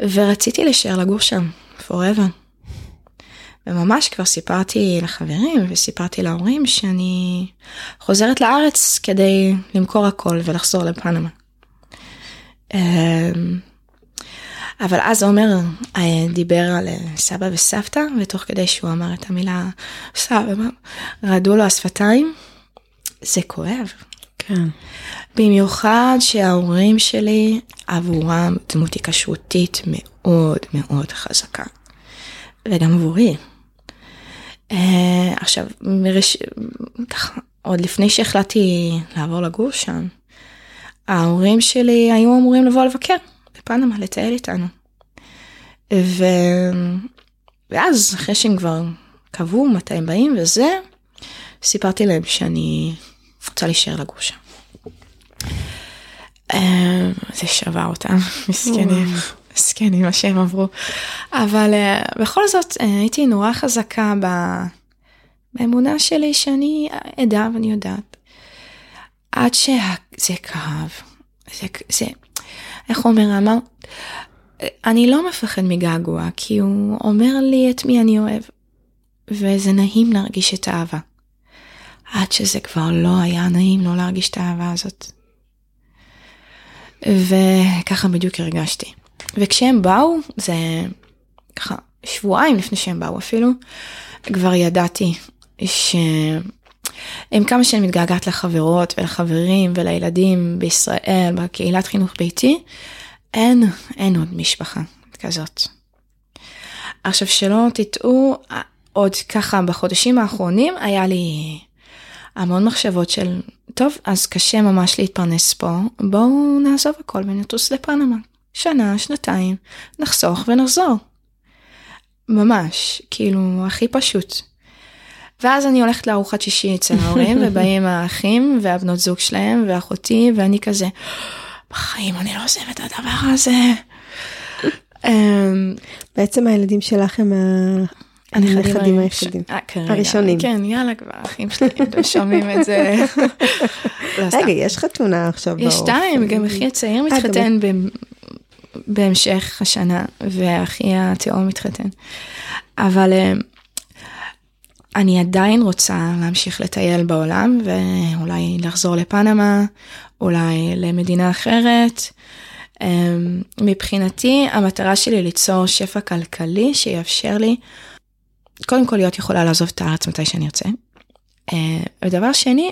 ורציתי להישאר לגור שם, forever. וממש כבר סיפרתי לחברים וסיפרתי להורים שאני חוזרת לארץ כדי למכור הכל ולחזור לפנמה. אמ, אבל אז עומר אה, דיבר על אה, סבא וסבתא, ותוך כדי שהוא אמר את המילה סבא, רעדו לו השפתיים. זה כואב. כן. במיוחד שההורים שלי עבורם דמות היקשרותית מאוד מאוד חזקה. וגם עבורי. Uh, עכשיו, מרש... ככה, עוד לפני שהחלטתי לעבור לגור שם, ההורים שלי היו אמורים לבוא לבקר בפנמה, לטייל איתנו. ו... ואז, אחרי שהם כבר קבעו מתי הם באים וזה, סיפרתי להם שאני רוצה להישאר לגור שם. אמ, זה שבר אותם, [LAUGHS] מסכנים, מסכנים מה שהם עברו. אבל אה, בכל זאת אה, הייתי נורא חזקה באמונה שלי שאני עדה ואני יודעת. עד שזה כאב, זה, זה, איך אומר אמר? אני לא מפחד מגעגוע, כי הוא אומר לי את מי אני אוהב, וזה נעים להרגיש את האהבה. עד שזה כבר לא היה נעים לא להרגיש את האהבה הזאת. וככה בדיוק הרגשתי. וכשהם באו, זה ככה שבועיים לפני שהם באו אפילו, כבר ידעתי ש... עם כמה שאני מתגעגעת לחברות ולחברים ולילדים בישראל, בקהילת חינוך ביתי, אין, אין עוד משפחה כזאת. עכשיו שלא תטעו, עוד ככה בחודשים האחרונים היה לי המון מחשבות של, טוב, אז קשה ממש להתפרנס פה, בואו נעזוב הכל ונטוס לפנמה. שנה, שנתיים, נחסוך ונחזור. ממש, כאילו, הכי פשוט. ואז אני הולכת לארוחת שישי אצל ההורים, [LAUGHS] ובאים האחים והבנות זוג שלהם ואחותי, ואני כזה, בחיים אני לא עוזבת את הדבר הזה. אמ, בעצם הילדים שלך הם הנכדים היחידים. אה. הראשונים. כן, יאללה כבר, האחים שלי, אתם שומעים את זה. לא. רגע, יש חתונה עכשיו יש באופן. שתיים, גם אחי הצעיר אה, מתחתן בהמשך השנה, ואחי התאום מתחתן. אבל אה, אני עדיין רוצה להמשיך לטייל בעולם, ואולי לחזור לפנמה, אולי למדינה אחרת. אה, מבחינתי, המטרה שלי ליצור שפע כלכלי שיאפשר לי, קודם כל להיות יכולה לעזוב את הארץ מתי שאני ארצה. אה, ודבר שני,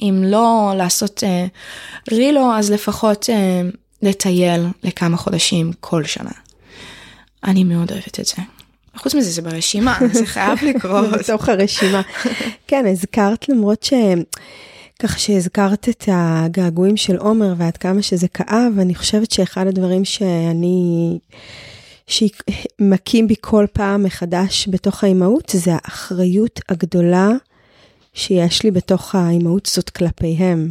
אם לא לעשות אה, רילו, אז לפחות אה, לטייל לכמה חודשים כל שנה. אני מאוד אוהבת את זה. חוץ מזה, זה ברשימה, [LAUGHS] זה חייב לקרות. בתוך הרשימה. כן, הזכרת למרות ש... ככה שהזכרת את הגעגועים של עומר ועד כמה שזה כאב, אני חושבת שאחד הדברים שאני... שמכים בי כל פעם מחדש בתוך האימהות, זה האחריות הגדולה שיש לי בתוך האימהות זאת כלפיהם.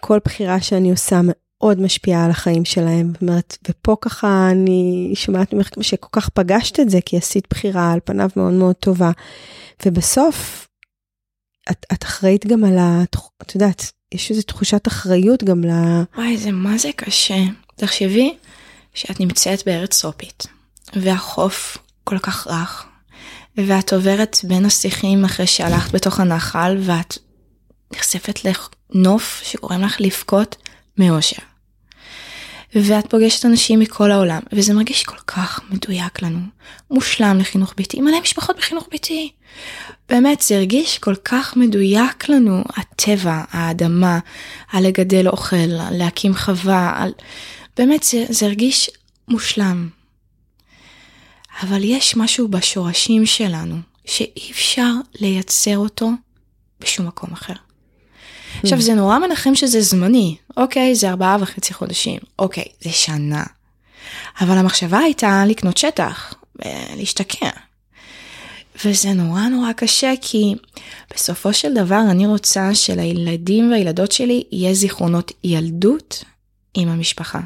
כל בחירה שאני עושה מאוד משפיעה על החיים שלהם. זאת אומרת, ופה ככה אני שומעת ממך שכל כך פגשת את זה, כי עשית בחירה על פניו מאוד מאוד טובה. ובסוף, את, את אחראית גם על ה... את יודעת, יש איזו תחושת אחריות גם ל... וואי, זה מה זה קשה. תחשבי שאת נמצאת בארץ טרופית, והחוף כל כך רך, ואת עוברת בין השיחים אחרי שהלכת בתוך הנחל, ואת נחשפת לנוף שגורם לך לבכות מאושר. ואת פוגשת אנשים מכל העולם, וזה מרגיש כל כך מדויק לנו, מושלם לחינוך ביתי, מלא משפחות בחינוך ביתי. באמת, זה הרגיש כל כך מדויק לנו, הטבע, האדמה, הלגדל אוכל, להקים חווה, על... באמת, זה, זה הרגיש מושלם. אבל יש משהו בשורשים שלנו, שאי אפשר לייצר אותו בשום מקום אחר. עכשיו זה נורא מנחם שזה זמני, אוקיי, זה ארבעה וחצי חודשים, אוקיי, זה שנה. אבל המחשבה הייתה לקנות שטח, להשתקע. וזה נורא נורא קשה כי בסופו של דבר אני רוצה שלילדים והילדות שלי יהיה זיכרונות ילדות עם המשפחה.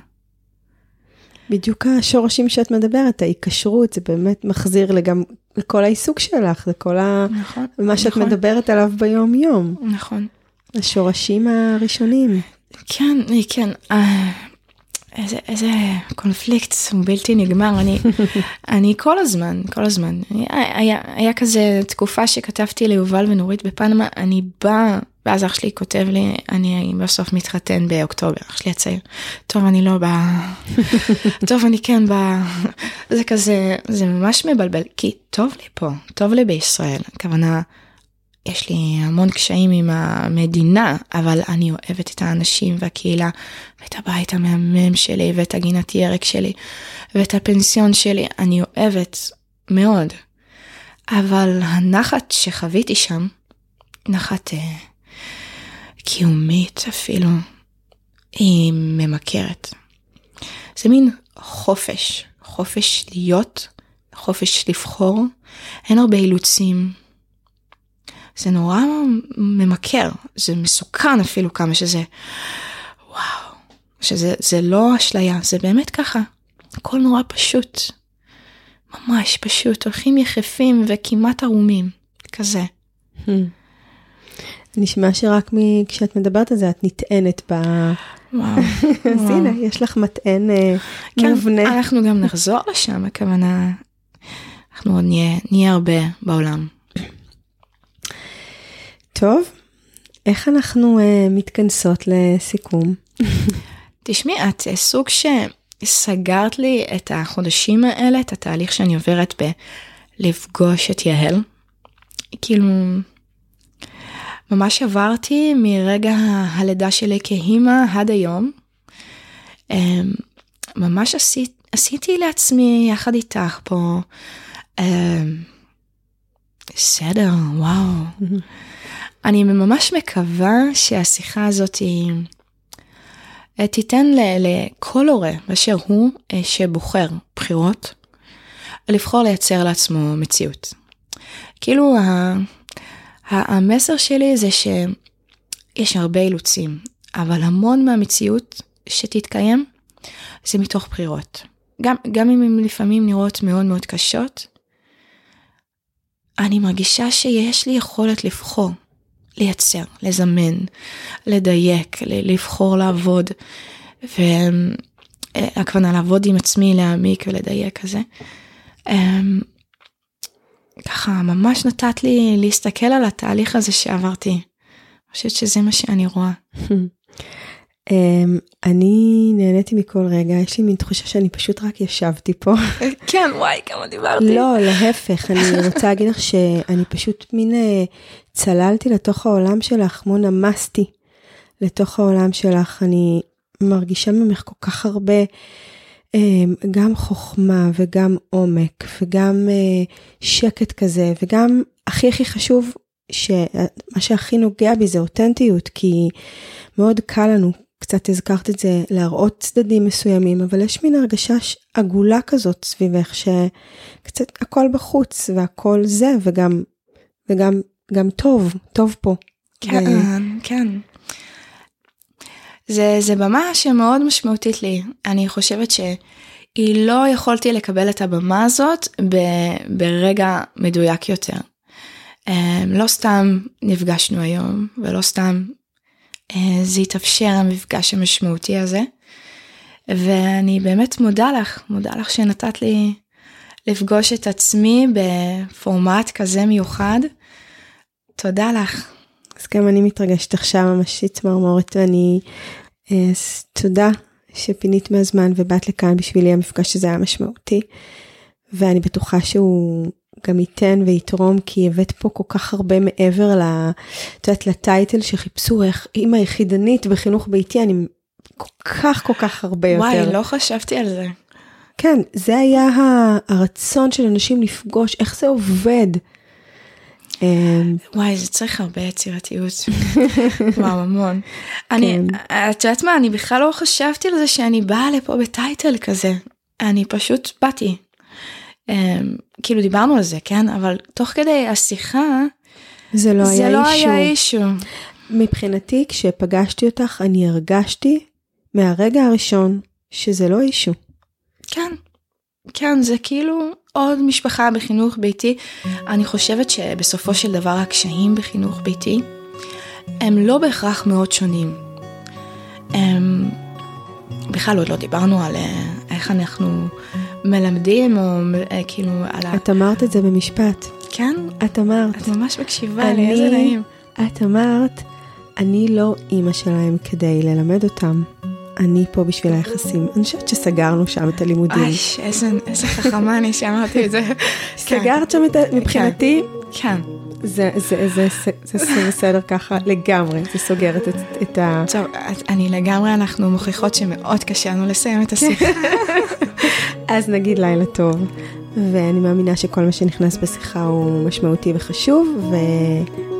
בדיוק השורשים שאת מדברת, ההיקשרות, זה באמת מחזיר לגם לכל העיסוק שלך, לכל ה... נכון. מה שאת נכון. מדברת עליו ביום יום. נכון. השורשים הראשונים. כן, כן. אה, איזה, איזה קונפליקט בלתי נגמר, אני, [LAUGHS] אני כל הזמן, כל הזמן, היה, היה, היה כזה תקופה שכתבתי ליובל ונורית בפנמה, אני באה, ואז אח שלי כותב לי, אני בסוף מתחתן באוקטובר, אח שלי הצעיר, טוב אני לא באה, [LAUGHS] טוב אני כן באה, זה כזה, זה ממש מבלבל, כי טוב לי פה, טוב לי בישראל, הכוונה, יש לי המון קשיים עם המדינה, אבל אני אוהבת את האנשים והקהילה, ואת הבית המהמם שלי, ואת הגינת ירק שלי, ואת הפנסיון שלי, אני אוהבת מאוד. אבל הנחת שחוויתי שם, נחת אה, קיומית אפילו, היא ממכרת. זה מין חופש, חופש להיות, חופש לבחור, אין הרבה אילוצים. זה נורא ממכר, זה מסוכן אפילו כמה שזה, וואו, שזה זה לא אשליה, זה באמת ככה, הכל נורא פשוט, ממש פשוט, הולכים יחפים וכמעט ערומים, כזה. נשמע שרק מ... כשאת מדברת על זה את נטענת ב... וואו, [LAUGHS] אז וואו. הנה, יש לך מטען אה, כן, מובנה. אנחנו גם נחזור לשם, הכוונה, אנחנו עוד נהיה, נהיה הרבה בעולם. טוב, איך אנחנו אה, מתכנסות לסיכום? תשמעי, את אה, סוג שסגרת לי את החודשים האלה, את התהליך שאני עוברת בלפגוש את יהל. כאילו, ממש עברתי מרגע הלידה שלי כאימא עד היום. אמ, ממש עשית, עשיתי לעצמי יחד איתך פה אמ, סדר, וואו. אני ממש מקווה שהשיחה הזאת היא... אה, תיתן לכל הורה באשר הוא אה, שבוחר בחירות, לבחור לייצר לעצמו מציאות. כאילו ה- המסר שלי זה שיש הרבה אילוצים, אבל המון מהמציאות שתתקיים זה מתוך בחירות. גם, גם אם הן לפעמים נראות מאוד מאוד קשות, אני מרגישה שיש לי יכולת לבחור, לייצר, לזמן, לדייק, לבחור לעבוד, והכוונה לעבוד עם עצמי, להעמיק ולדייק כזה. אמ, ככה ממש נתת לי להסתכל על התהליך הזה שעברתי. אני חושבת שזה מה שאני רואה. Um, [LAUGHS] אני נהניתי מכל רגע, יש לי מין תחושה שאני פשוט רק ישבתי פה. [LAUGHS] כן, וואי, כמה דיברתי. לא, להפך, אני רוצה להגיד לך שאני פשוט מין uh, צללתי לתוך העולם שלך, כמו נמסתי לתוך העולם שלך. אני מרגישה ממך כל כך הרבה, um, גם חוכמה וגם עומק וגם uh, שקט כזה, וגם הכי הכי חשוב, שמה שהכי נוגע בי זה אותנטיות, כי מאוד קל לנו קצת הזכרת את זה, להראות צדדים מסוימים, אבל יש מין הרגשה עגולה כזאת סביבך, שקצת הכל בחוץ והכל זה, וגם, וגם גם טוב, טוב פה. כן, ו... כן. זה, זה במה שמאוד משמעותית לי. אני חושבת שהיא לא יכולתי לקבל את הבמה הזאת ב, ברגע מדויק יותר. אמ, לא סתם נפגשנו היום, ולא סתם אה, זה התאפשר המפגש המשמעותי הזה. ואני באמת מודה לך, מודה לך שנתת לי לפגוש את עצמי בפורמט כזה מיוחד. תודה לך. אז גם אני מתרגשת עכשיו ממש צמרמורת ואני, אה, תודה שפינית מהזמן ובאת לכאן בשבילי המפגש הזה היה משמעותי. ואני בטוחה שהוא גם ייתן ויתרום, כי הבאת פה כל כך הרבה מעבר ל... את יודעת, לטייטל שחיפשו איך אימא יחידנית בחינוך ביתי, אני כל כך כל כך הרבה יותר. וואי, לא חשבתי על זה. כן, זה היה הרצון של אנשים לפגוש איך זה עובד. אמ, וואי, זה צריך הרבה יצירתיות. [LAUGHS] וואו, המון. אני, כן. את יודעת מה, אני בכלל לא חשבתי על זה שאני באה לפה בטייטל כזה. אני פשוט באתי. אמ, כאילו דיברנו על זה, כן? אבל תוך כדי השיחה, זה לא זה היה לא אישו. היה אישו. מבחינתי, כשפגשתי אותך, אני הרגשתי מהרגע הראשון שזה לא אישו. כן, כן, זה כאילו עוד משפחה בחינוך ביתי. אני חושבת שבסופו של דבר הקשיים בחינוך ביתי הם לא בהכרח מאוד שונים. הם... בכלל עוד לא דיברנו על אה, איך אנחנו מלמדים, או אה, כאילו על ה... את אמרת את זה במשפט. כן? את אמרת. את ממש מקשיבה לי, איזה נעים. את אמרת, אני לא אימא שלהם כדי ללמד אותם. אני פה בשביל היחסים. אני חושבת שסגרנו שם את הלימודים. אוי, איזה, איזה חכמה אני שאמרתי את זה. [LAUGHS] סגרת שם את ה... מבחינתי? כן. זה, זה, זה, זה, זה בסדר ככה לגמרי, זה סוגרת את, את ה... טוב, אני לגמרי, אנחנו מוכיחות שמאוד קשה לנו לסיים את השיחה. [LAUGHS] אז נגיד לילה טוב, ואני מאמינה שכל מה שנכנס בשיחה הוא משמעותי וחשוב, ו...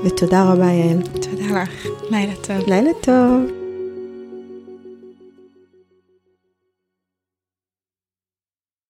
ותודה רבה יעל. תודה לך, לילה טוב. לילה טוב.